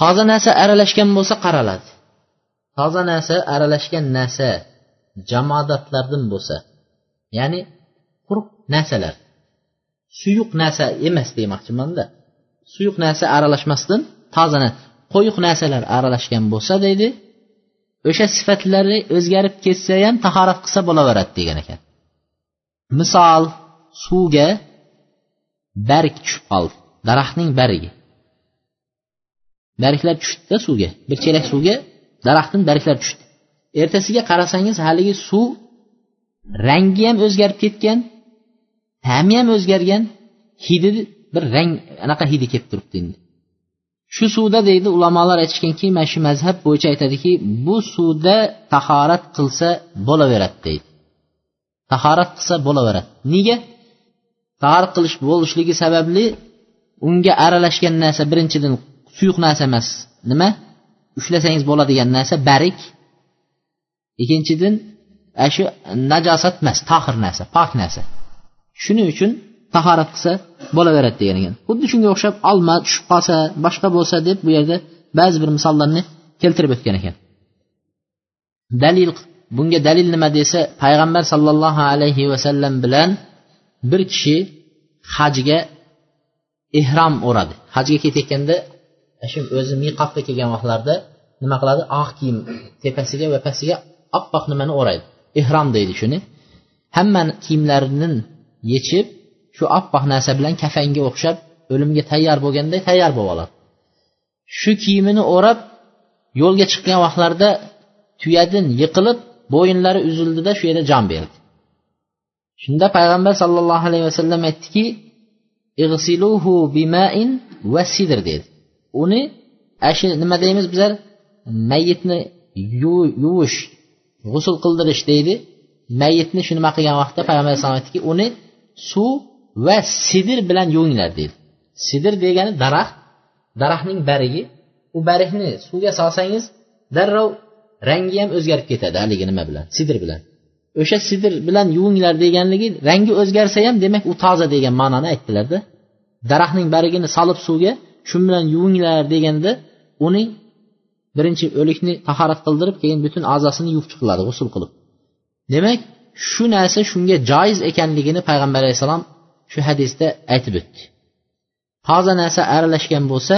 Toza narsa aralashgan bo'lsa qaraladi. Toza narsa aralashgan narsa jamodatlardan bo'lsa ya'ni quruq narsalar. Suyuq narsa emas demoqchimanda. Suyuq narsa aralashmasdan toza qo'yiq narsalar aralashgan bo'lsa deydi o'sha sifatlari o'zgarib ketsa ham tahorat qilsa bo'laveradi degan ekan. Misol suvga barg tushib qoldi daraxtning bargi barglar tushdida suvga bir chelak suvga daraxtdan barglar tushdi. Ertasiga qarasangiz haligi suv rangi ham o'zgarib ketgan ta'mi ham o'zgargan hidi bir rang anaqa hidi kelib turibdi endi. Shu suvda deydi ulamolar aytishganki mana shu mazhab bo'yicha aytadiki bu suvda tahorat qilsa bo'laveradi deydi. Tahorat qilsa bo'laveradi. Nega? Tahorat qilish bo'lishligi sababli unga aralashgan narsa birinchidan suyuq narsa emas. Nima? Ushlasangiz bo'ladigan narsa barik. Ikkinchidan shu najosat emas tohir narsa pok narsa. Shuning uchun tahorat qilsa bo'laveradi degan ekan xuddi shunga o'xshab olma tushib qolsa boshqa bo'lsa deb bu yerda ba'zi bir misollarni keltirib o'tgan ekan. Dalil bunga dalil nima desa payg'ambar sollallohu alayhi vasallam bilan bir kishi hajga ehrom o'radi. Hajga ketayotganda shu o'zi miqofga kelgan vaqtlarida nima qiladi? Oq kiyim tepasiga va pastiga oppoq nimani o'raydi? Ehrom deydi shuni. Hamma kiyimlarini yechib shu oppoq narsa bilan kafanga o'xshab o'limga tayyor bo'lganday tayyor bo'lib oladi. Shu kiyimini o'rab yo'lga chiqqan vaqtlarida tuyadan yiqilib bo'yinlari uzildida shu yerda jon berdi. Shunda payg'ambar sollallohu alayhi vasallam aytdiki ig'siluhu bimain va sidr dedi. Uni shu nima deymiz bizlar? Mayitni yuvish g'usul qildirish deydi. Mayitni shu nima qilgan vaqtda payg'ambar alayhisalom aytdiki uni suv va sidr bilan yuvinglar deydi. Sidr degani daraxt daraxtning barigi. U bargni suvga solsangiz darrov rangi ham o'zgarib ketadi haligi nima bilan? Sidr bilan. O'sha sidr bilan yuvinglar deganligi rangi o'zgarsa ham demak u toza degan ma'noni aytdilarda. Daraxtning bargini solib suvga shu bilan yuvinglar deganda uning birinchi o'likni tahorat qildirib keyin butun a'zosini yuvib chiqiladi g'usul qilib. Demak shu narsa shunga joiz ekanligini payg'ambar alayhissalom shu hadisda aytib o'tdi toza narsa aralashgan bo'lsa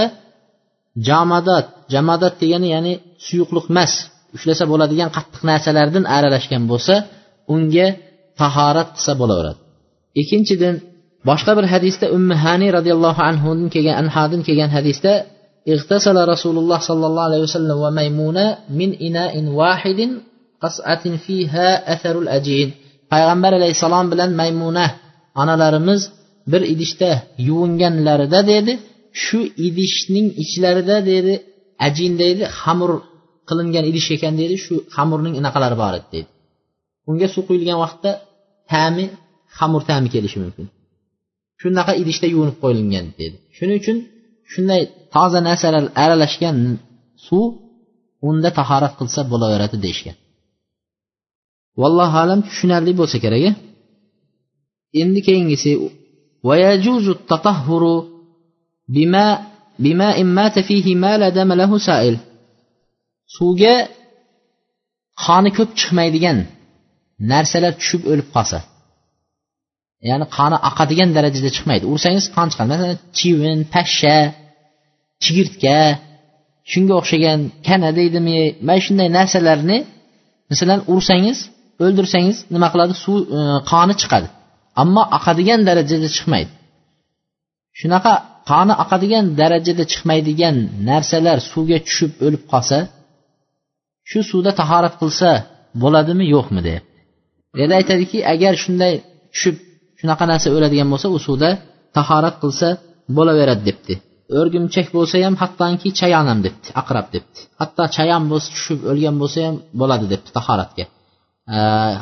jamodat jamodat degani ya'ni suyuqlik emas ushlasa bo'ladigan qattiq narsalardan aralashgan bo'lsa unga tahorat qilsa bo'laveradi ikkinchidan boshqa bir hadisda ummi hani roziyallohu anhudan kelgan anhadan kelgan hadisda اغتسل رسول الله صلى الله عليه وسلم وميمونة من إناء واحد قصعة فيها أثر الأجين payg'ambar alayhissalom bilan maymuna onalarimiz bir idishda yuvinganlarida dedi shu idishning ichlarida dedi ajin deydi xamir qilingan idish ekan deydi shu xamirning anaqalari bor edi deydi unga suv quyilgan vaqtda ta'mi xamir ta'mi kelishi mumkin. Shunaqa idishda yuvinib qo'yilgan dedi. Shuning uchun shunday toza narsalar aralashgan suv unda tahorat qilsa bo'laveradi deyishgan. Vallohu alam tushunarli bo'lsa kerak endi keyingisi suvga qoni ko'p chiqmaydigan narsalar tushib o'lib qolsa ya'ni qoni oqadigan darajada chiqmaydi. Ursangiz qon chiqadi? Masalan chivin pashsha chigirtka shunga o'xshagan kana deydimi mana shunday narsalarni masalan ursangiz o'ldirsangiz nima qiladi? Suv e, qoni chiqadi. Ammo oqadigan darajada chiqmaydi. Shunaqa qoni oqadigan darajada chiqmaydigan narsalar suvga tushib o'lib qolsa shu suvda tahorat qilsa bo'ladimi yo'qmi deyapti. Yerda aytadiki agar shunday tushib shunaqa narsa o'ladigan bo'lsa u suvda tahorat qilsa bo'laveradi debdi. O'rgimchak bo'lsa ham hattoki chayon ham debdi aqrab debdi. Hatto chayon bo'lsa tushib o'lgan bo'lsa ham bo'ladi debdi tahoratga.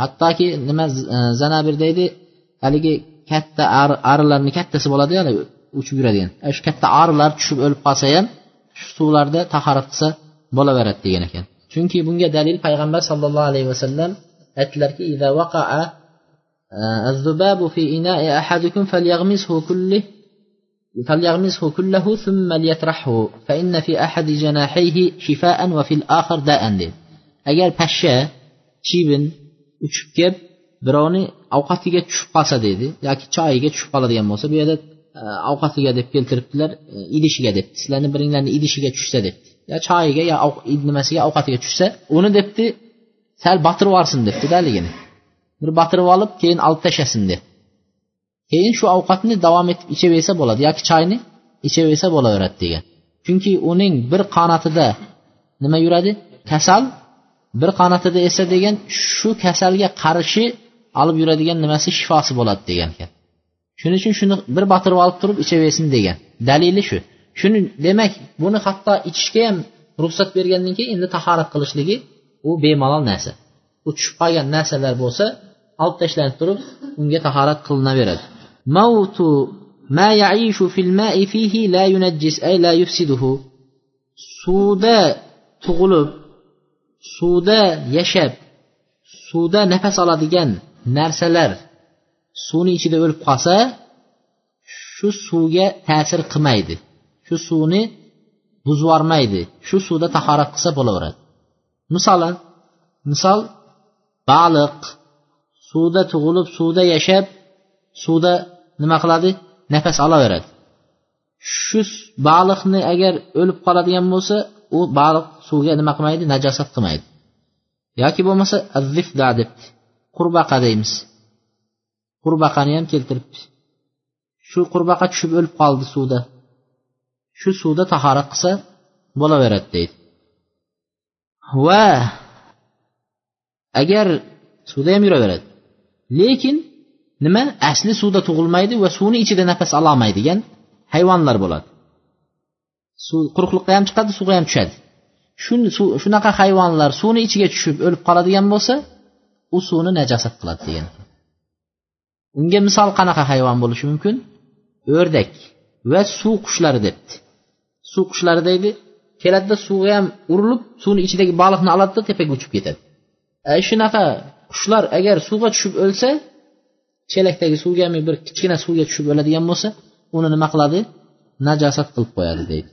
Hattoki nima e, zanabir deydi haligi katta arilarni kattasi bo'ladi haligi uchib yuradigan shu katta arilar tushib o'lib qolsa ham shu suvlarda tahorat qilsa bo'laveradi degan ekan chunki bunga dalil payg'ambar sollallohu alayhi vasallam aytdilarki الذباب في إناء أحدكم فليغمسه كله فليغمسه كله ثم ليطرحه فإن في أحد جناحيه شفاء وفي الآخر داء agar pashsha chivin uchib kelib birovni ovqatiga tushib qolsa deydi yoki choyiga tushib qoladigan bo'lsa bu yerda e, ovqatiga deb keltiribdilar e, idishiga debdi sizlarni biringlarni idishiga tushsa debdi yo choyiga yo nimasiga ovqatiga tushsa uni debdi sal botirib yuborsin debdida haligini bir botirib olib keyin olib tashlasin deb. Keyin shu ovqatni davom etib ichaversa bo'ladi yoki choyni ichaversa bo'laveradi degan. Chunki uning bir qanotida nima yuradi? Kasal. Bir qanotida esa degan shu kasalga qarshi olib yuradigan nimasi shifosi bo'ladi degan. Ekan shuning uchun shuni bir botirib olib turib ichaversin degan. Dalili shu. Shuni demak buni hatto ichishga ham ruxsat bergandan keyin endi tahorat qilishligi u bemalol narsa. U tushib qolgan narsalar bo'lsa olib tashlanib turib unga tahorat qilinaveradi mavtu ma yaishu fil ma'i fihi la yunajjis ay la yufsiduhu. Suvda tug'ilib suvda yashab suvda nafas oladigan narsalar suvni ichida o'lib qolsa shu suvga ta'sir qilmaydi. Shu suvni buzvormaydi. Shu suvda tahorat qilsa bo'laveradi. Misolan misol baliq suvda tug'ilib suvda yashab suvda nima qiladi? Nafas olaveradi. Shu baliqni agar o'lib qoladigan bo'lsa u baliq suvga nima qilmaydi? Najosat qilmaydi. Yoki bo'lmasa azzifda debdi. Qurbaqa deymiz. Qurbaqani ham keltiribdi shu qurbaqa tushib o'lib qoldi suvda. Shu suvda tahorat qilsa bo'laveradi deydi. Va agar suvda ham yuraveradi. Lekin nima? Asli suvda tug'ilmaydi va suvni ichida nafas ololmaydigan hayvonlar bo'ladi. Suv quruqlikqa ham chiqadi suvga ham tushadi. Shunaqa hayvonlar suvni ichiga tushib o'lib qoladigan bo'lsa u suvni najosat qiladi degan. Unga misol qanaqa hayvon bo'lishi mumkin? O'rdak va suv qushlari debdi. Suv qushlari deydi keladida suvga ham urilib suvni ichidagi baliqni oladida tepaga uchib ketadi. E, shunaqa qushlar agar suvga tushib o'lsa chelakdagi suvgami bir kichkina suvga tushib o'ladigan bo'lsa uni nima qiladi? Najosat qilib qo'yadi deydi.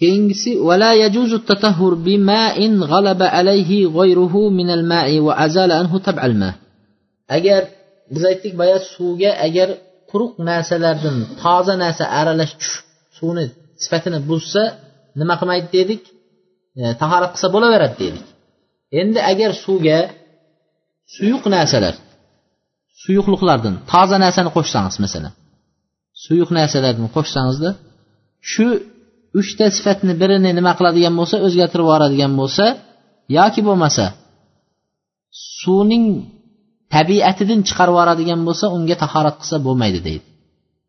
Keyingisi vala yajuzu tatahhur bima'in g'alaba alayhi ghayruhu min al-ma'i wa azala anhu tab'al agar biz aytdik boya suvga agar quruq narsalardan toza narsa aralash tushib suvni sifatini buzsa nima qilmaydi dedik? E, tahorat qilsa bo'laveradi dedik. Endi agar suvga suyuq narsalar suyuqliqlardan toza narsani qo'shsangiz masalan suyuq narsalarni qo'shsangizda shu uchta sifatni birini nima qiladigan bo'lsa o'zgartirib yuboradigan bo'lsa yoki bo'lmasa suvning tabiatidan chiqarib yuboradigan bo'lsa unga tahorat qilsa bo'lmaydi deydi.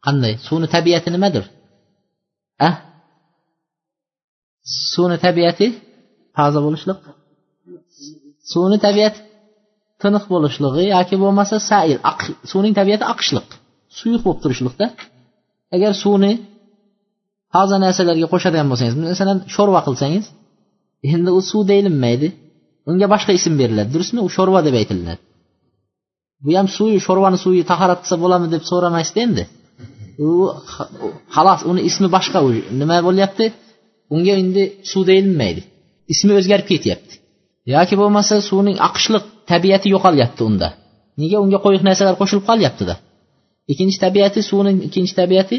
Qanday? Suvni tabiati nimadir? A suvni tabiati toza bo'lishliq? Suvni tabiati tiniq bo'lishligi yoki bo'lmasa sail suvning tabiati oqishliq suyuq bo'lib turishliqda. Agar suvni ba'zi narsalarga qo'shadigan bo'lsangiz masalan sho'rva qilsangiz endi u suv deyilmaydi. Unga boshqa ism beriladi durustmi? U sho'rva deb aytilinadi. Bu ham suvi sho'rvani suvi tahorat qilsa bo'ladimi deb so'ramaysizda endi. U xolos uni ismi boshqa u nima bo'lyapti? Unga endi suv deyilmaydi. Ismi o'zgarib ketyapti. Yoki bo'lmasa suvning oqishliq tabiati yo'qolyapti unda. Nega unga qo'yiq narsalar qo'shilib qolyaptida? Ikkinchi tabiati suvning ikkinchi tabiati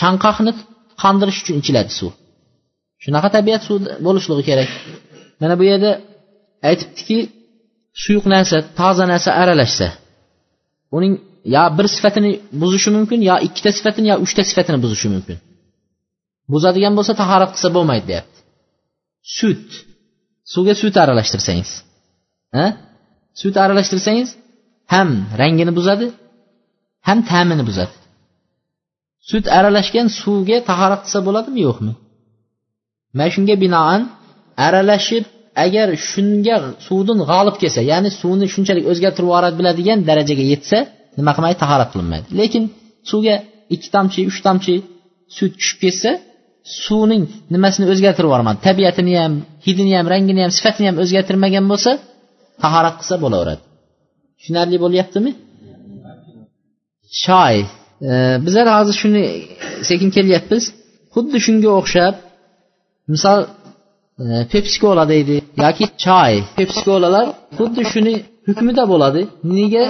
chanqoqni qandirish uchun ichiladi suv. Shunaqa tabiat suv bo'lishligi kerak. Mana bu yerda aytibdiki suyuq narsa toza narsa aralashsa uning yo bir sifatini buzishi mumkin yo ikkita sifatini yo uchta sifatini buzishi mumkin. Buzadigan bo'lsa tahorat qilsa bo'lmaydi deyapti. Sut. Suvga sut aralashtirsangiz. Sut aralashtirsangiz ham rangini buzadi ham ta'mini buzadi. Sut aralashgan suvga tahorat qilsa bo'ladimi yo'qmi? Mana shunga binoan aralashib agar shunga suvdan g'olib kelsa ya'ni suvni shunchalik o'zgartirib yuboradi biladigan darajaga yetsa nima qilmaydi? Tahorat qilinmaydi. Lekin suvga ikki tomchi uch tomchi sut tushib ketsa suvning nimasini o'zgartirib yubormadi? Tabiatini ham hidini ham rangini ham sifatini ham o'zgartirmagan bo'lsa tahorat qilsa bo'laveradi. Tushunarli bo'lyaptimi? Choy. Bizlar hozir shuni sekin kelyapmiz. Xuddi shunga o'xshab misol e, pepsi kola deydi yoki choy. Pepsi kolalar xuddi shuni hukmida bo'ladi. Nega?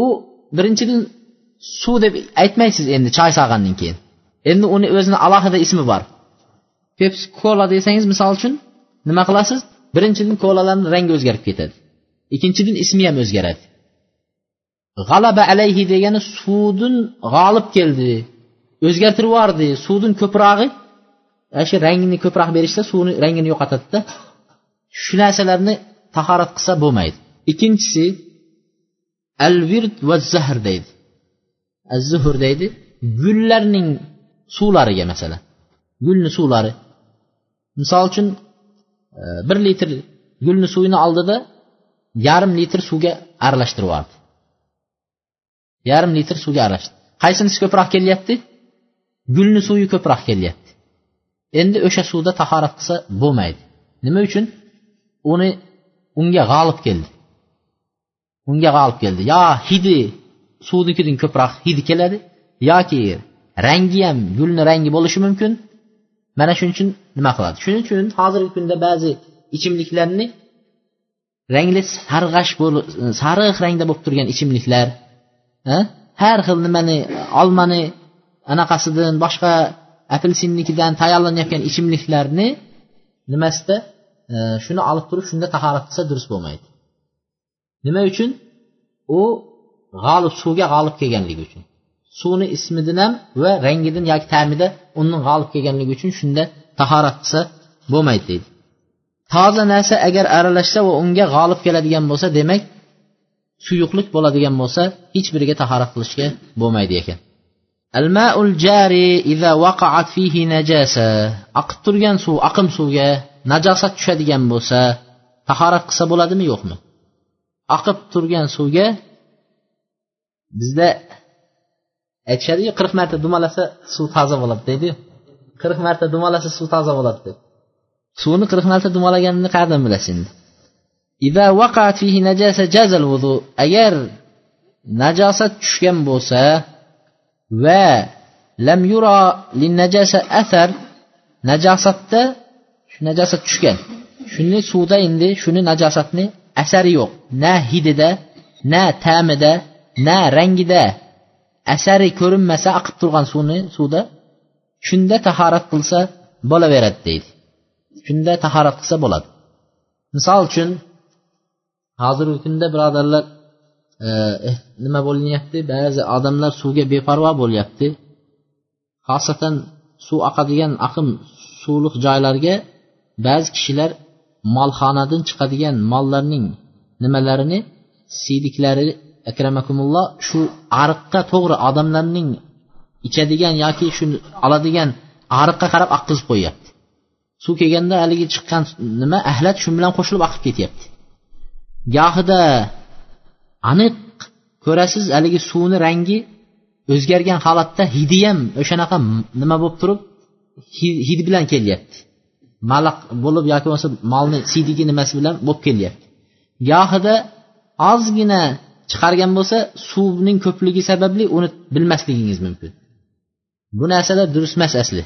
U birinchidan suv deb aytmaysiz endi choy solgandan keyin. Endi uni o'zini alohida ismi bor. Pepsi kola desangiz misol uchun nima qilasiz? Birinchidan kolalarni rangi o'zgarib ketadi. Ikkinchidan ismi ham o'zgaradi. G'alaba alayhi degani suvdin g'olib keldi. O'zgartirib yubordi. Suvdin ko'prog'i shu rangini ko'proq berishsa suvni rangini yo'qotadida. Shu narsalarni tahorat qilsa bo'lmaydi. Ikkinchisi al vird va zahr deydi. Az zuhr deydi. Gullarning suvlariga masalan. Gulni suvlari. Misol uchun e, bir litr gulni suvini oldida yarim litr suvga aralashtirib yubordi. Yarim litr suvga aralashdi. Qaysinisi ko'proq kelyapti? Gulni suvi ko'proq kelyapti. Endi o'sha suvda tahorat qilsa bo'lmaydi. Nima uchun? Uni unga g'olib keldi. Unga g'olib keldi. Yo hidi suvnikidan ko'proq hidi keladi yoki rangi ham gulni rangi bo'lishi mumkin. Mana shuning uchun nima qiladi? Shuning uchun hozirgi kunda ba'zi ichimliklarni rangli sarg'ash sariq rangda bo'lib turgan ichimliklar har xil nimani olmani anaqasidan boshqa apelsinnikidan tayyorlanayotgan ichimliklarni nimasida e, shuni olib turib shunda tahorat qilsa durust bo'lmaydi. Nima uchun? U g'olib suvga g'olib kelganligi uchun. Suvni ismidan ham va rangidan yoki ta'mida undan g'olib kelganligi uchun shunda tahorat qilsa bo'lmaydi deydi. Toza narsa agar aralashsa va unga g'olib keladigan bo'lsa demak suyuqlik bo'ladigan bo'lsa hech biriga tahorat qilishga bo'lmaydi ekan. Almaul jari iza vaqaat fihi najasa. Oqib turgan suv oqim suvga najosat tushadigan bo'lsa tahorat qilsa bo'ladimi yo'qmi? Oqib turgan suvga bizda aytishadiku qirq marta dumalasa suv toza bo'ladi deydiyu. Qirq marta dumalasa suv toza bo'ladi deb. Suvni qirq marta dumalaganini qayerdan bilasiz endi? Agar najosat tushgan bo'lsa va lam yura najasa athar najosatda shu najosat tushgan. Shuni suvda endi shuni najosatni asari yo'q. Na hidida na ta'mida na rangida asari ko'rinmasa oqib turgan suvni suvda shunda tahorat qilsa bo'laveradi deydi. Shunda tahorat qilsa bo'ladi. Misol uchun hozirgi kunda birodarlar e, eh, nima bo'linyapti? Ba'zi odamlar suvga beparvo bo'lyapti. Xosatan suv oqadigan aqim suvliq joylarga ba'zi kishilar molxonadan chiqadigan mollarning nimalarini? Siydiklari akramakumulloh shu ariqqa to'g'ri odamlarning ichadigan yoki shu oladigan ariqqa qarab oqqizib qo'yyapti. Suv kelganda haligi chiqqan nima? Ahlat shu bilan qo'shilib oqib ketyapti. Gohida aniq ko'rasiz haligi suvni rangi o'zgargan holatda hidi ham o'shanaqa nima bo'lib turib hid bilan kelyapti. Malaq bo'lib yoki bo'lmasa molni siydigi nimasi bilan bo'lib kelyapti. Gohida ozgina chiqargan bo'lsa suvning ko'pligi sababli uni bilmasligingiz mumkin. Bu narsalar durust emas asli.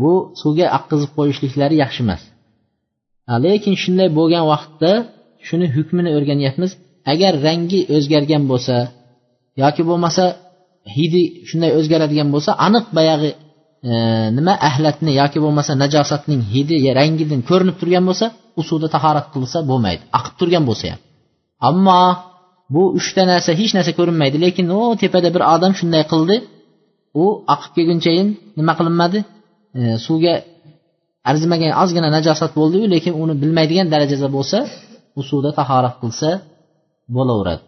Bu suvga oqqizib qo'yishliklari yaxshi emas. Lekin shunday bo'lgan vaqtda shuni hukmini o'rganyapmiz. Agar rangi o'zgargan bo'lsa yoki bo'lmasa hidi shunday o'zgaradigan bo'lsa aniq boyag'i e, nima ahlatni yoki bo'lmasa najosatning hidi rangidan ko'rinib turgan bo'lsa u suvda tahorat qilsa bo'lmaydi oqib turgan bo'lsa ham. Ammo bu uchta narsa hech narsa ko'rinmaydi lekin u tepada bir odam shunday qildi u oqib kelgunchayin nima qilinmadi? E, suvga arzimagan ozgina najosat bo'ldiyu lekin uni bilmaydigan darajada bo'lsa u suvda tahorat qilsa bo'laveradi.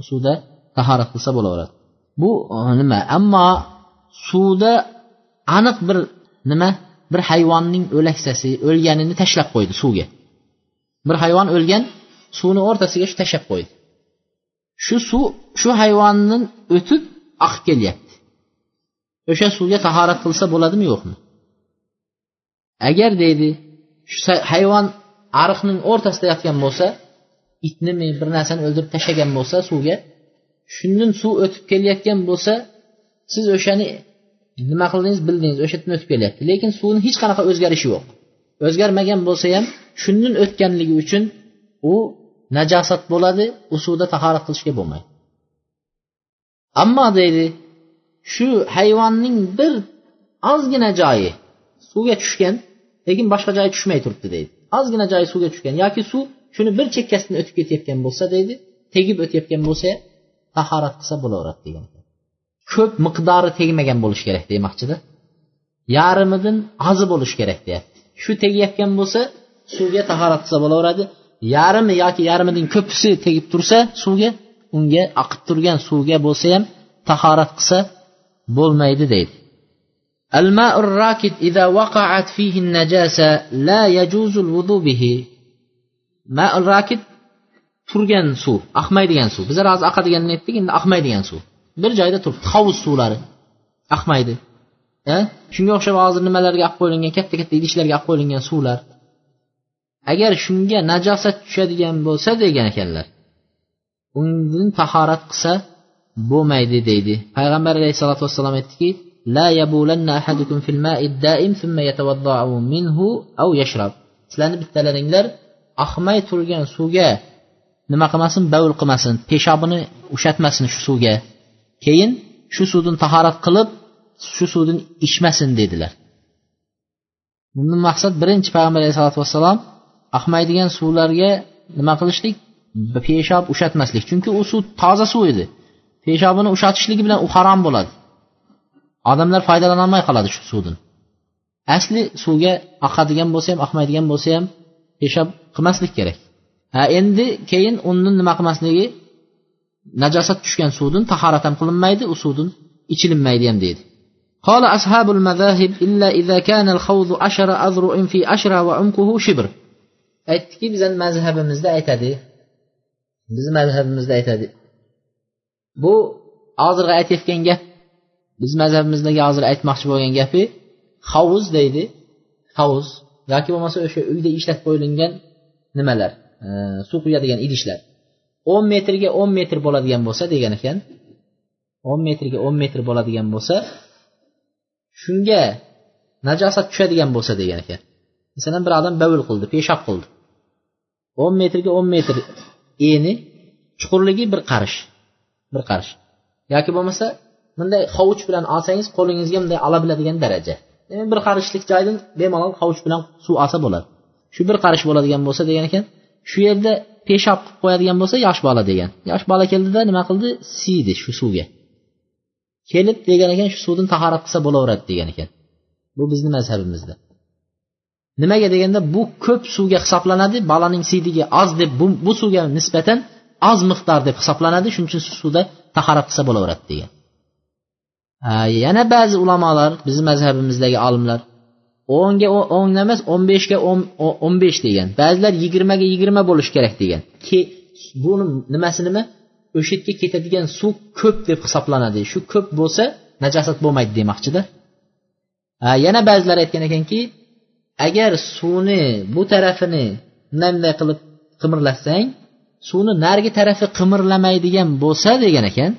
U suvda tahorat qilsa bo'laveradi. Bu e, nima? Ammo suvda aniq bir nima? Bir hayvonning o'laksasi o'lganini tashlab qo'ydi suvga. Bir hayvon o'lgan suvni o'rtasiga shu tashlab qo'ydi. Shu suv shu hayvondan o'tib oqib kelyapti. O'sha suvga tahorat qilsa bo'ladimi yo'qmi? Agar deydi shu hayvon ariqning o'rtasida yotgan bo'lsa itni bir narsani o'ldirib tashlagan bo'lsa suvga shundan suv o'tib kelayotgan bo'lsa siz o'shani nima qildingiz bildingiz o'sha yerdan o'tib kelyapti. Lekin suvni hech qanaqa o'zgarishi yo'q. O'zgarmagan bo'lsa ham shundan o'tganligi uchun u najosat bo'ladi u suvda tahorat qilishga bo'lmaydi. Ammo deydi shu hayvonning bir ozgina joyi suvga tushgan lekin boshqa joyi tushmay turibdi deydi. Ozgina joyi suvga tushgan yoki suv shuni bir chekkasidan o'tib ketayotgan bo'lsa deydi tegib o'tayotgan bo'lsa tahorat qilsa bo'laveradi degan ko'p miqdori tegmagan bo'lishi kerak demoqchida. Yarimidan ozi bo'lishi kerak deyapti. Shu tegayotgan bo'lsa suvga tahorat qilsa bo'laveradi. Yarmi yoki yarmidan ko'pisi tegib tursa suvga unga oqib turgan suvga bo'lsa ham tahorat qilsa bo'lmaydi deydi. الماء الراكد إذا وقعت فيه النجاسة لا يجوز الوضوء به ماء الراكد turgan suv oqmaydigan suv bizlar hozir oqadiganini aytdik endi oqmaydigan suv bir joyda turibdi hovuz suvlari oqmaydi shunga o'xshab hozir nimalarga olib qo'yilgan katta katta idishlarga olib qo'yilgan suvlar agar shunga najosat tushadigan bo'lsa degan ekanlar undan tahorat qilsa bo'lmaydi deydi payg'ambar alayhissalotu vassalom aytdiki la yabulanna ahadukum fil ma'id daim thumma yatawadda'u minhu aw yashrab sizlarni bittalaringlar oqmay turgan suvga nima qilmasin bavul qilmasin peshobini ushatmasin shu suvga. Keyin shu suvdan tahorat qilib shu suvdan ichmasin dedilar. Bundan maqsad birinchi payg'ambar alayhisalotu vassalom oqmaydigan suvlarga nima qilishlik? Peshob ushatmaslik. Chunki u suv toza suv edi. Peshobini ushatishligi bilan u harom bo'ladi. odamlar foydalanolmay qoladi shu suvdan asli suvga oqadigan bo'lsa ham oqmaydigan bo'lsa ham peshob qilmaslik kerak ha endi keyin undan nima qilmasligi najosat tushgan suvdan tahorat ham qilinmaydi u suvdan ichilinmaydi ham deydi قال أصحاب المذاهب إلا إذا كان الخوض عشر أذرع في عشرة وعمقه شبر aytdiki bizani mazhabimizda aytadi bizni mazhabimizda aytadi bu hozirgi aytayotgan gap biz mazhabimizdagi hozir aytmoqchi bo'lgan gapi hovuz deydi. Hovuz. Yoki bo'lmasa o'sha uyda ishlatib qo'yilgan nimalar? E, suv quyadigan idishlar o'n metrga o'n metr bo'ladigan bo'lsa degan ekan. o'n metrga o'n metr bo'ladigan bo'lsa shunga najosat tushadigan bo'lsa degan ekan. Masalan bir odam bavul qildi peshob qildi. o'n metrga o'n metr eni chuqurligi bir qarish bir qarish. Yoki bo'lmasa bunday hovuch bilan olsangiz qo'lingizga bunday ola biladigan daraja. Demak bir qarishlik joydan bemalol hovuch bilan suv olsa bo'ladi. Shu bir qarish bo'ladigan bo'lsa degan ekan shu yerda peshob qilib qo'yadigan bo'lsa yosh bola degan. Yosh bola keldida nima qildi? Siydi shu suvga. Kelib degan ekan shu suvdan tahorat qilsa bo'laveradi degan ekan. Bu bizni mazhabimizda. Nimaga deganda bu ko'p suvga hisoblanadi bolaning siydigi oz deb bu, bu suvga nisbatan oz miqdor deb hisoblanadi shuning uchun suvda tahorat qilsa bo'laveradi degan. Yana ba'zi ulamolar bizni mazhabimizdagi olimlar o'nga o'ndan emas o'n beshga o'n besh degan ba'zilar yigirmaga yigirma bo'lishi kerak degan. Buni nimasi nima? O'sha yerga ketadigan suv ko'p deb hisoblanadi. Shu ko'p bo'lsa najosat bo'lmaydi demoqchida. Yana ba'zilar aytgan ekanki agar suvni bu tarafini bunday bunday qilib qimirlatsang suvni narigi tarafi qimirlamaydigan bo'lsa degan ekan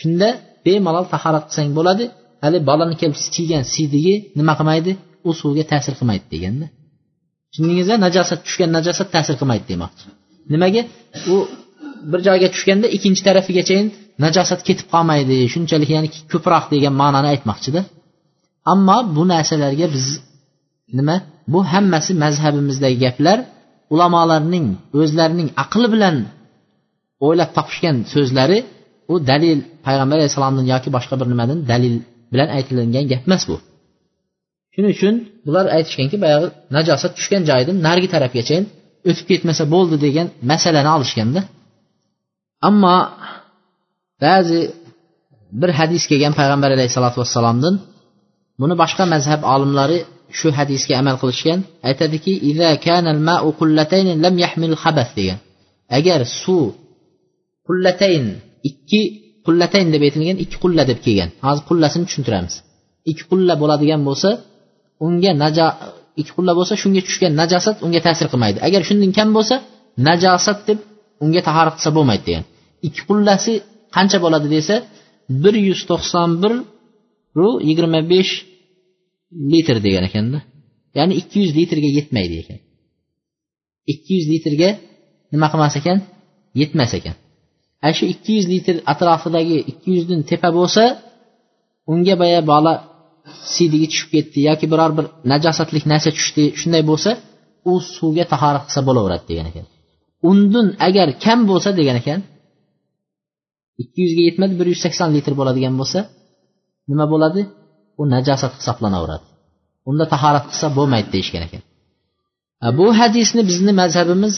shunda bemalol tahorat qilsang bo'ladi. Hali bolani kelib kiygan siydigi nima qilmaydi? U suvga ta'sir qilmaydi deganda. Tushundingizmi najosat tushgan najosat ta'sir qilmaydi demoqchi. Nimaga? U bir joyga tushganda ikkinchi tarafigachayin najosat ketib qolmaydi shunchalik ya'ni ko'proq degan ma'noni aytmoqchida ammo bu narsalarga biz nima? Bu hammasi mazhabimizdagi gaplar ulamolarning o'zlarining aqli bilan o'ylab topishgan so'zlari u dalil payg'ambar alayhissalomdan yoki boshqa bir nimadan dalil bilan aytilingan gap emas bu. Shuning uchun bular aytishganki boyagi najosat tushgan joyidan narigi tarafgacha o'tib ketmasa bo'ldi degan masalani olishganda ammo ba'zi bir hadis kelgan payg'ambar alayhissalotu vassalomdan buni boshqa mazhab olimlari shu hadisga amal qilishgan aytadiki degan. Agar suv qullatayn ikki qullatayn deb aytilgan ikki qulla deb kelgan. Hozir qullasini tushuntiramiz. Ikki qulla bo'ladigan bo'lsa unga najo ikki qulla bo'lsa shunga tushgan najosat unga ta'sir qilmaydi. Agar shundan kam bo'lsa najosat deb unga tahorat qilsa bo'lmaydi degan. Ikki qullasi qancha bo'ladi desa bir yuz to'qson biru yigirma besh litr degan ekanda. Ya'ni ikki yuz litrga yetmaydi ekan. Ikki yuz litrga nima qilmas ekan? Yetmas ekan. Ana shu ikki yuz litr atrofidagi ikki yuzdan tepa bo'lsa unga boya bola siydigi tushib ketdi yoki biror bir najosatlik narsa tushdi shunday bo'lsa u suvga tahorat qilsa bo'laveradi degan ekan. Undan agar kam bo'lsa degan ekan ikki yuzga yetmadi bir yuz sakson litr bo'ladigan bo'lsa nima bo'ladi? U najosat hisoblanaveradi. Unda tahorat qilsa bo'lmaydi deyishgan ekan. Bu hadisni bizni mazhabimiz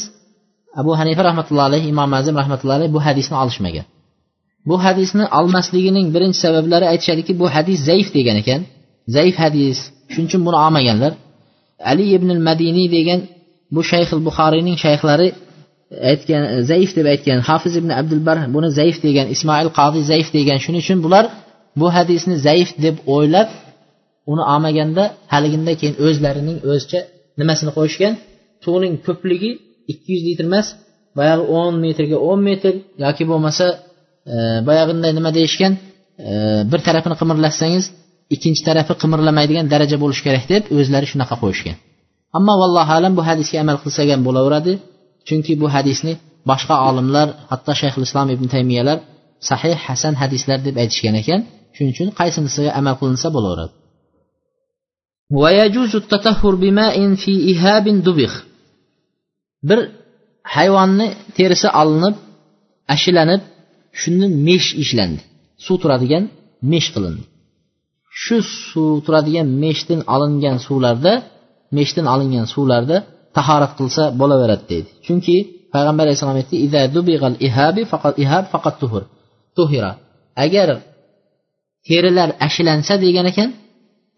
abu hanifa rahmatullohi alayhi imom azim rahmatullohi alayhi bu hadisni olishmagan. Bu hadisni olmasligining birinchi sabablari aytishadiki bu hadis zaif degan ekan. Zaif hadis shuning uchun buni olmaganlar. Ali ibn madiniy degan bu shayx buxoriyning shayxlari aytgan zaif deb aytgan hofiz ibn abdulbar buni zaif degan ismoil qodiy zaif degan shuning uchun bular bu hadisni zaif deb o'ylab uni olmaganda haliginda keyin o'zlarining o'zicha nimasini qo'yishgan suvning ko'pligi ikki yuz litr emas boyagi o'n metrga o'n metr yoki bo'lmasa e, boyag'inday nima deyishgan e, bir tarafini qimirlatsangiz ikkinchi tarafi qimirlamaydigan daraja bo'lishi kerak deb o'zlari shunaqa qo'yishgan. Ammo vallohu alam bu hadisga amal qilsak ham bo'laveradi chunki bu hadisni boshqa olimlar hatto shayxul islom ibn taymiyalar sahih hasan hadislar deb aytishgan ekan. Shuning uchun qaysinisiga amal qilinsa bo'laveradi. Bir hayvonni terisi olinib ashilanib shundan mesh ishlandi. Suv turadigan mesh qilindi. Shu suv turadigan meshdan olingan suvlarda meshdan olingan suvlarda tahorat qilsa bo'laveradi deydi chunki payg'ambar alayhissalom aytdi tuhira. Agar terilar ashilansa degan ekan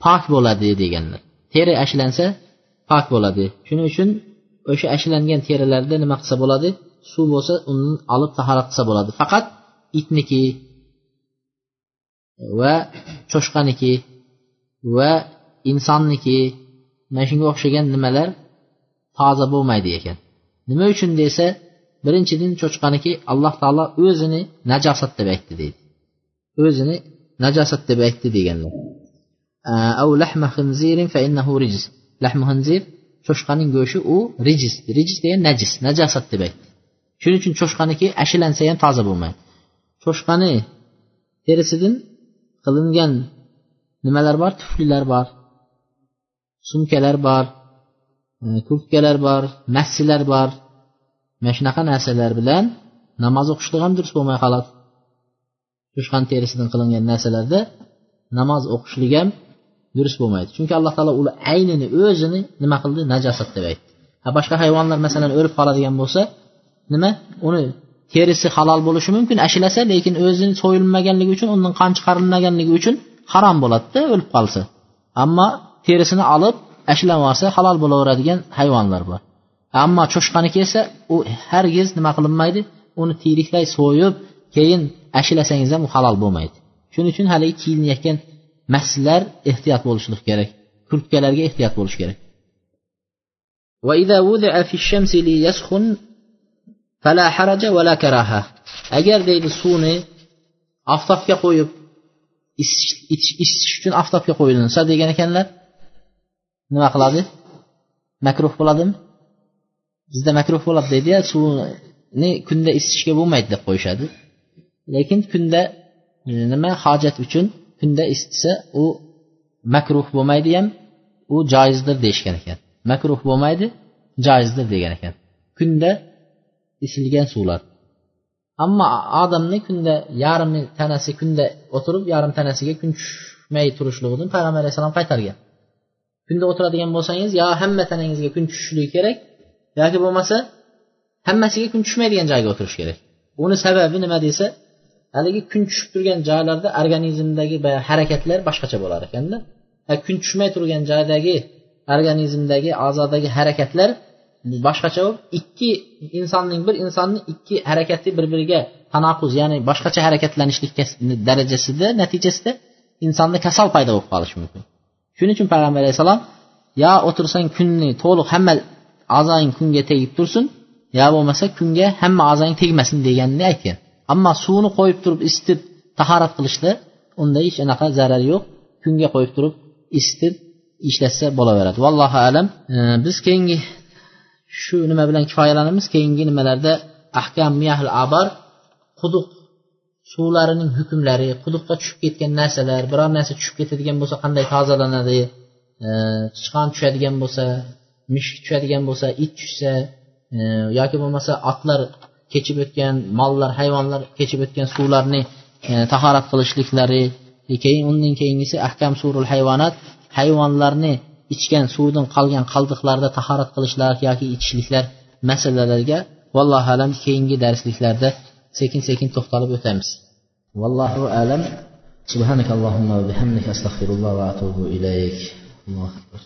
pok bo'ladi deganlar. Teri ashilansa pok bo'ladi. Shuning uchun o'sha ashlangan terilarda nima qilsa bo'ladi? Suv bo'lsa uni olib tahorat qilsa bo'ladi. Faqat itniki va cho'chqaniki va insonniki mana shunga o'xshagan nimalar toza bo'lmaydi ekan. Nima uchun desa birinchidan cho'chqaniki alloh taolo o'zini najosat deb aytdi deydi. O'zini najosat deb aytdi deganlar. Cho'shqaning go'shti u rijis. Rijis degan najis najosat deb aytdi. Shuning uchun cho'shqaniki ashilansa ham toza bo'lmaydi cho'shqani terisidan qilingan nimalar bor? Tuflilar bor sumkalar bor e, kurtkalar bor massilar bor. Mana shunaqa narsalar bilan namoz o'qishlik ham durust bo'lmay qoladi. Cho'shqani terisidan qilingan narsalarda namoz o'qishlik ham durust bo'lmaydi. Chunki alloh taolo uni aynini o'zini nima qildi? Najosat deb aytdi. Boshqa hayvonlar masalan o'lib qoladigan bo'lsa nima? Uni terisi halol bo'lishi mumkin ashilasa lekin o'zini so'yilmaganligi uchun undan qon chiqarilmaganligi uchun harom bo'ladida o'lib qolsa. Ammo terisini olib ashlanib yuborsa halol bo'laveradigan hayvonlar bor. Ammo cho'shqaniki esa u hargiz nima qilinmaydi? Uni tiyriklay so'yib keyin ashlasangiz ham u halol bo'lmaydi. Shuning uchun haligi kiyinayotgan maslar ehtiyot bo'lishlik kerak kurtkalarga ehtiyot bo'lish kerak. Agar deydi suvni oftobga qo'yib ichish uchun oftobga qo'yilinsa degan ekanlar nima qiladi? Makruh bo'ladimi? Bizda makruh bo'ladi deydiya suvni kunda isitishga bo'lmaydi deb qo'yishadi. Lekin kunda nima hojat uchun kunda isitsa u makruh bo'lmaydi ham u joizdir deyishgan ekan. Makruh bo'lmaydi joizdir degan ekan. Kunda isilgan suvlar. Ammo odamni kunda yarim tanasi kunda o'tirib yarim tanasiga kun tushmay turishligidan payg'ambar alayhissalom qaytargan. Kunda o'tiradigan bo'lsangiz yo hamma tanangizga kun tushishligi kerak yoki bo'lmasa hammasiga kun tushmaydigan joyga o'tirish kerak. Uni sababi nima desa haligi kun tushib turgan joylarda organizmdagi harakatlar boshqacha bo'lar ekanda. Kun tushmay turgan joydagi organizmdagi a'zodagi harakatlar boshqacha bo'lib ikki insonning bir insonni ikki harakati bir biriga tanaquz ya'ni boshqacha harakatlanishlik darajasida natijasida insonda kasal paydo bo'lib qolishi mumkin. Shuning uchun payg'ambar alayhissalom yo o'tirsang kunni to'liq hamma a'zoying kunga tegib tursin yo bo'lmasa kunga hamma a'zoying tegmasin deganini aytgan. Ammo suvni qo'yib turib isitib tahorat qilishda unda hech anaqa zarar yo'q. Kunga qo'yib turib isitib ishlatsa bo'laveradi. Vallohu alam. Biz keyingi shu nima bilan kifoyalanamiz? Keyingi nimalarda ahkam miyahil abar quduq suvlarining hukmlari quduqqa tushib ketgan narsalar biror narsa tushib ketadigan bo'lsa qanday tozalanadi? Sichqon tushadigan bo'lsa mushuk tushadigan bo'lsa it tushsa e, yoki bo'lmasa otlar kechib o'tgan mollar hayvonlar kechib o'tgan suvlarni e, tahorat qilishliklari keyin undan keyingisi ahkam surul hayvonot hayvonlarni ichgan suvdan qolgan qoldiqlarda tahorat qilishlar yoki ichishliklar masalalarga vallohu alam keyingi darsliklarda sekin sekin to'xtalib o'tamiz vallohu alam سبحانك اللهم وبحمدك أستغفر الله وأتوب إليك الله أكبر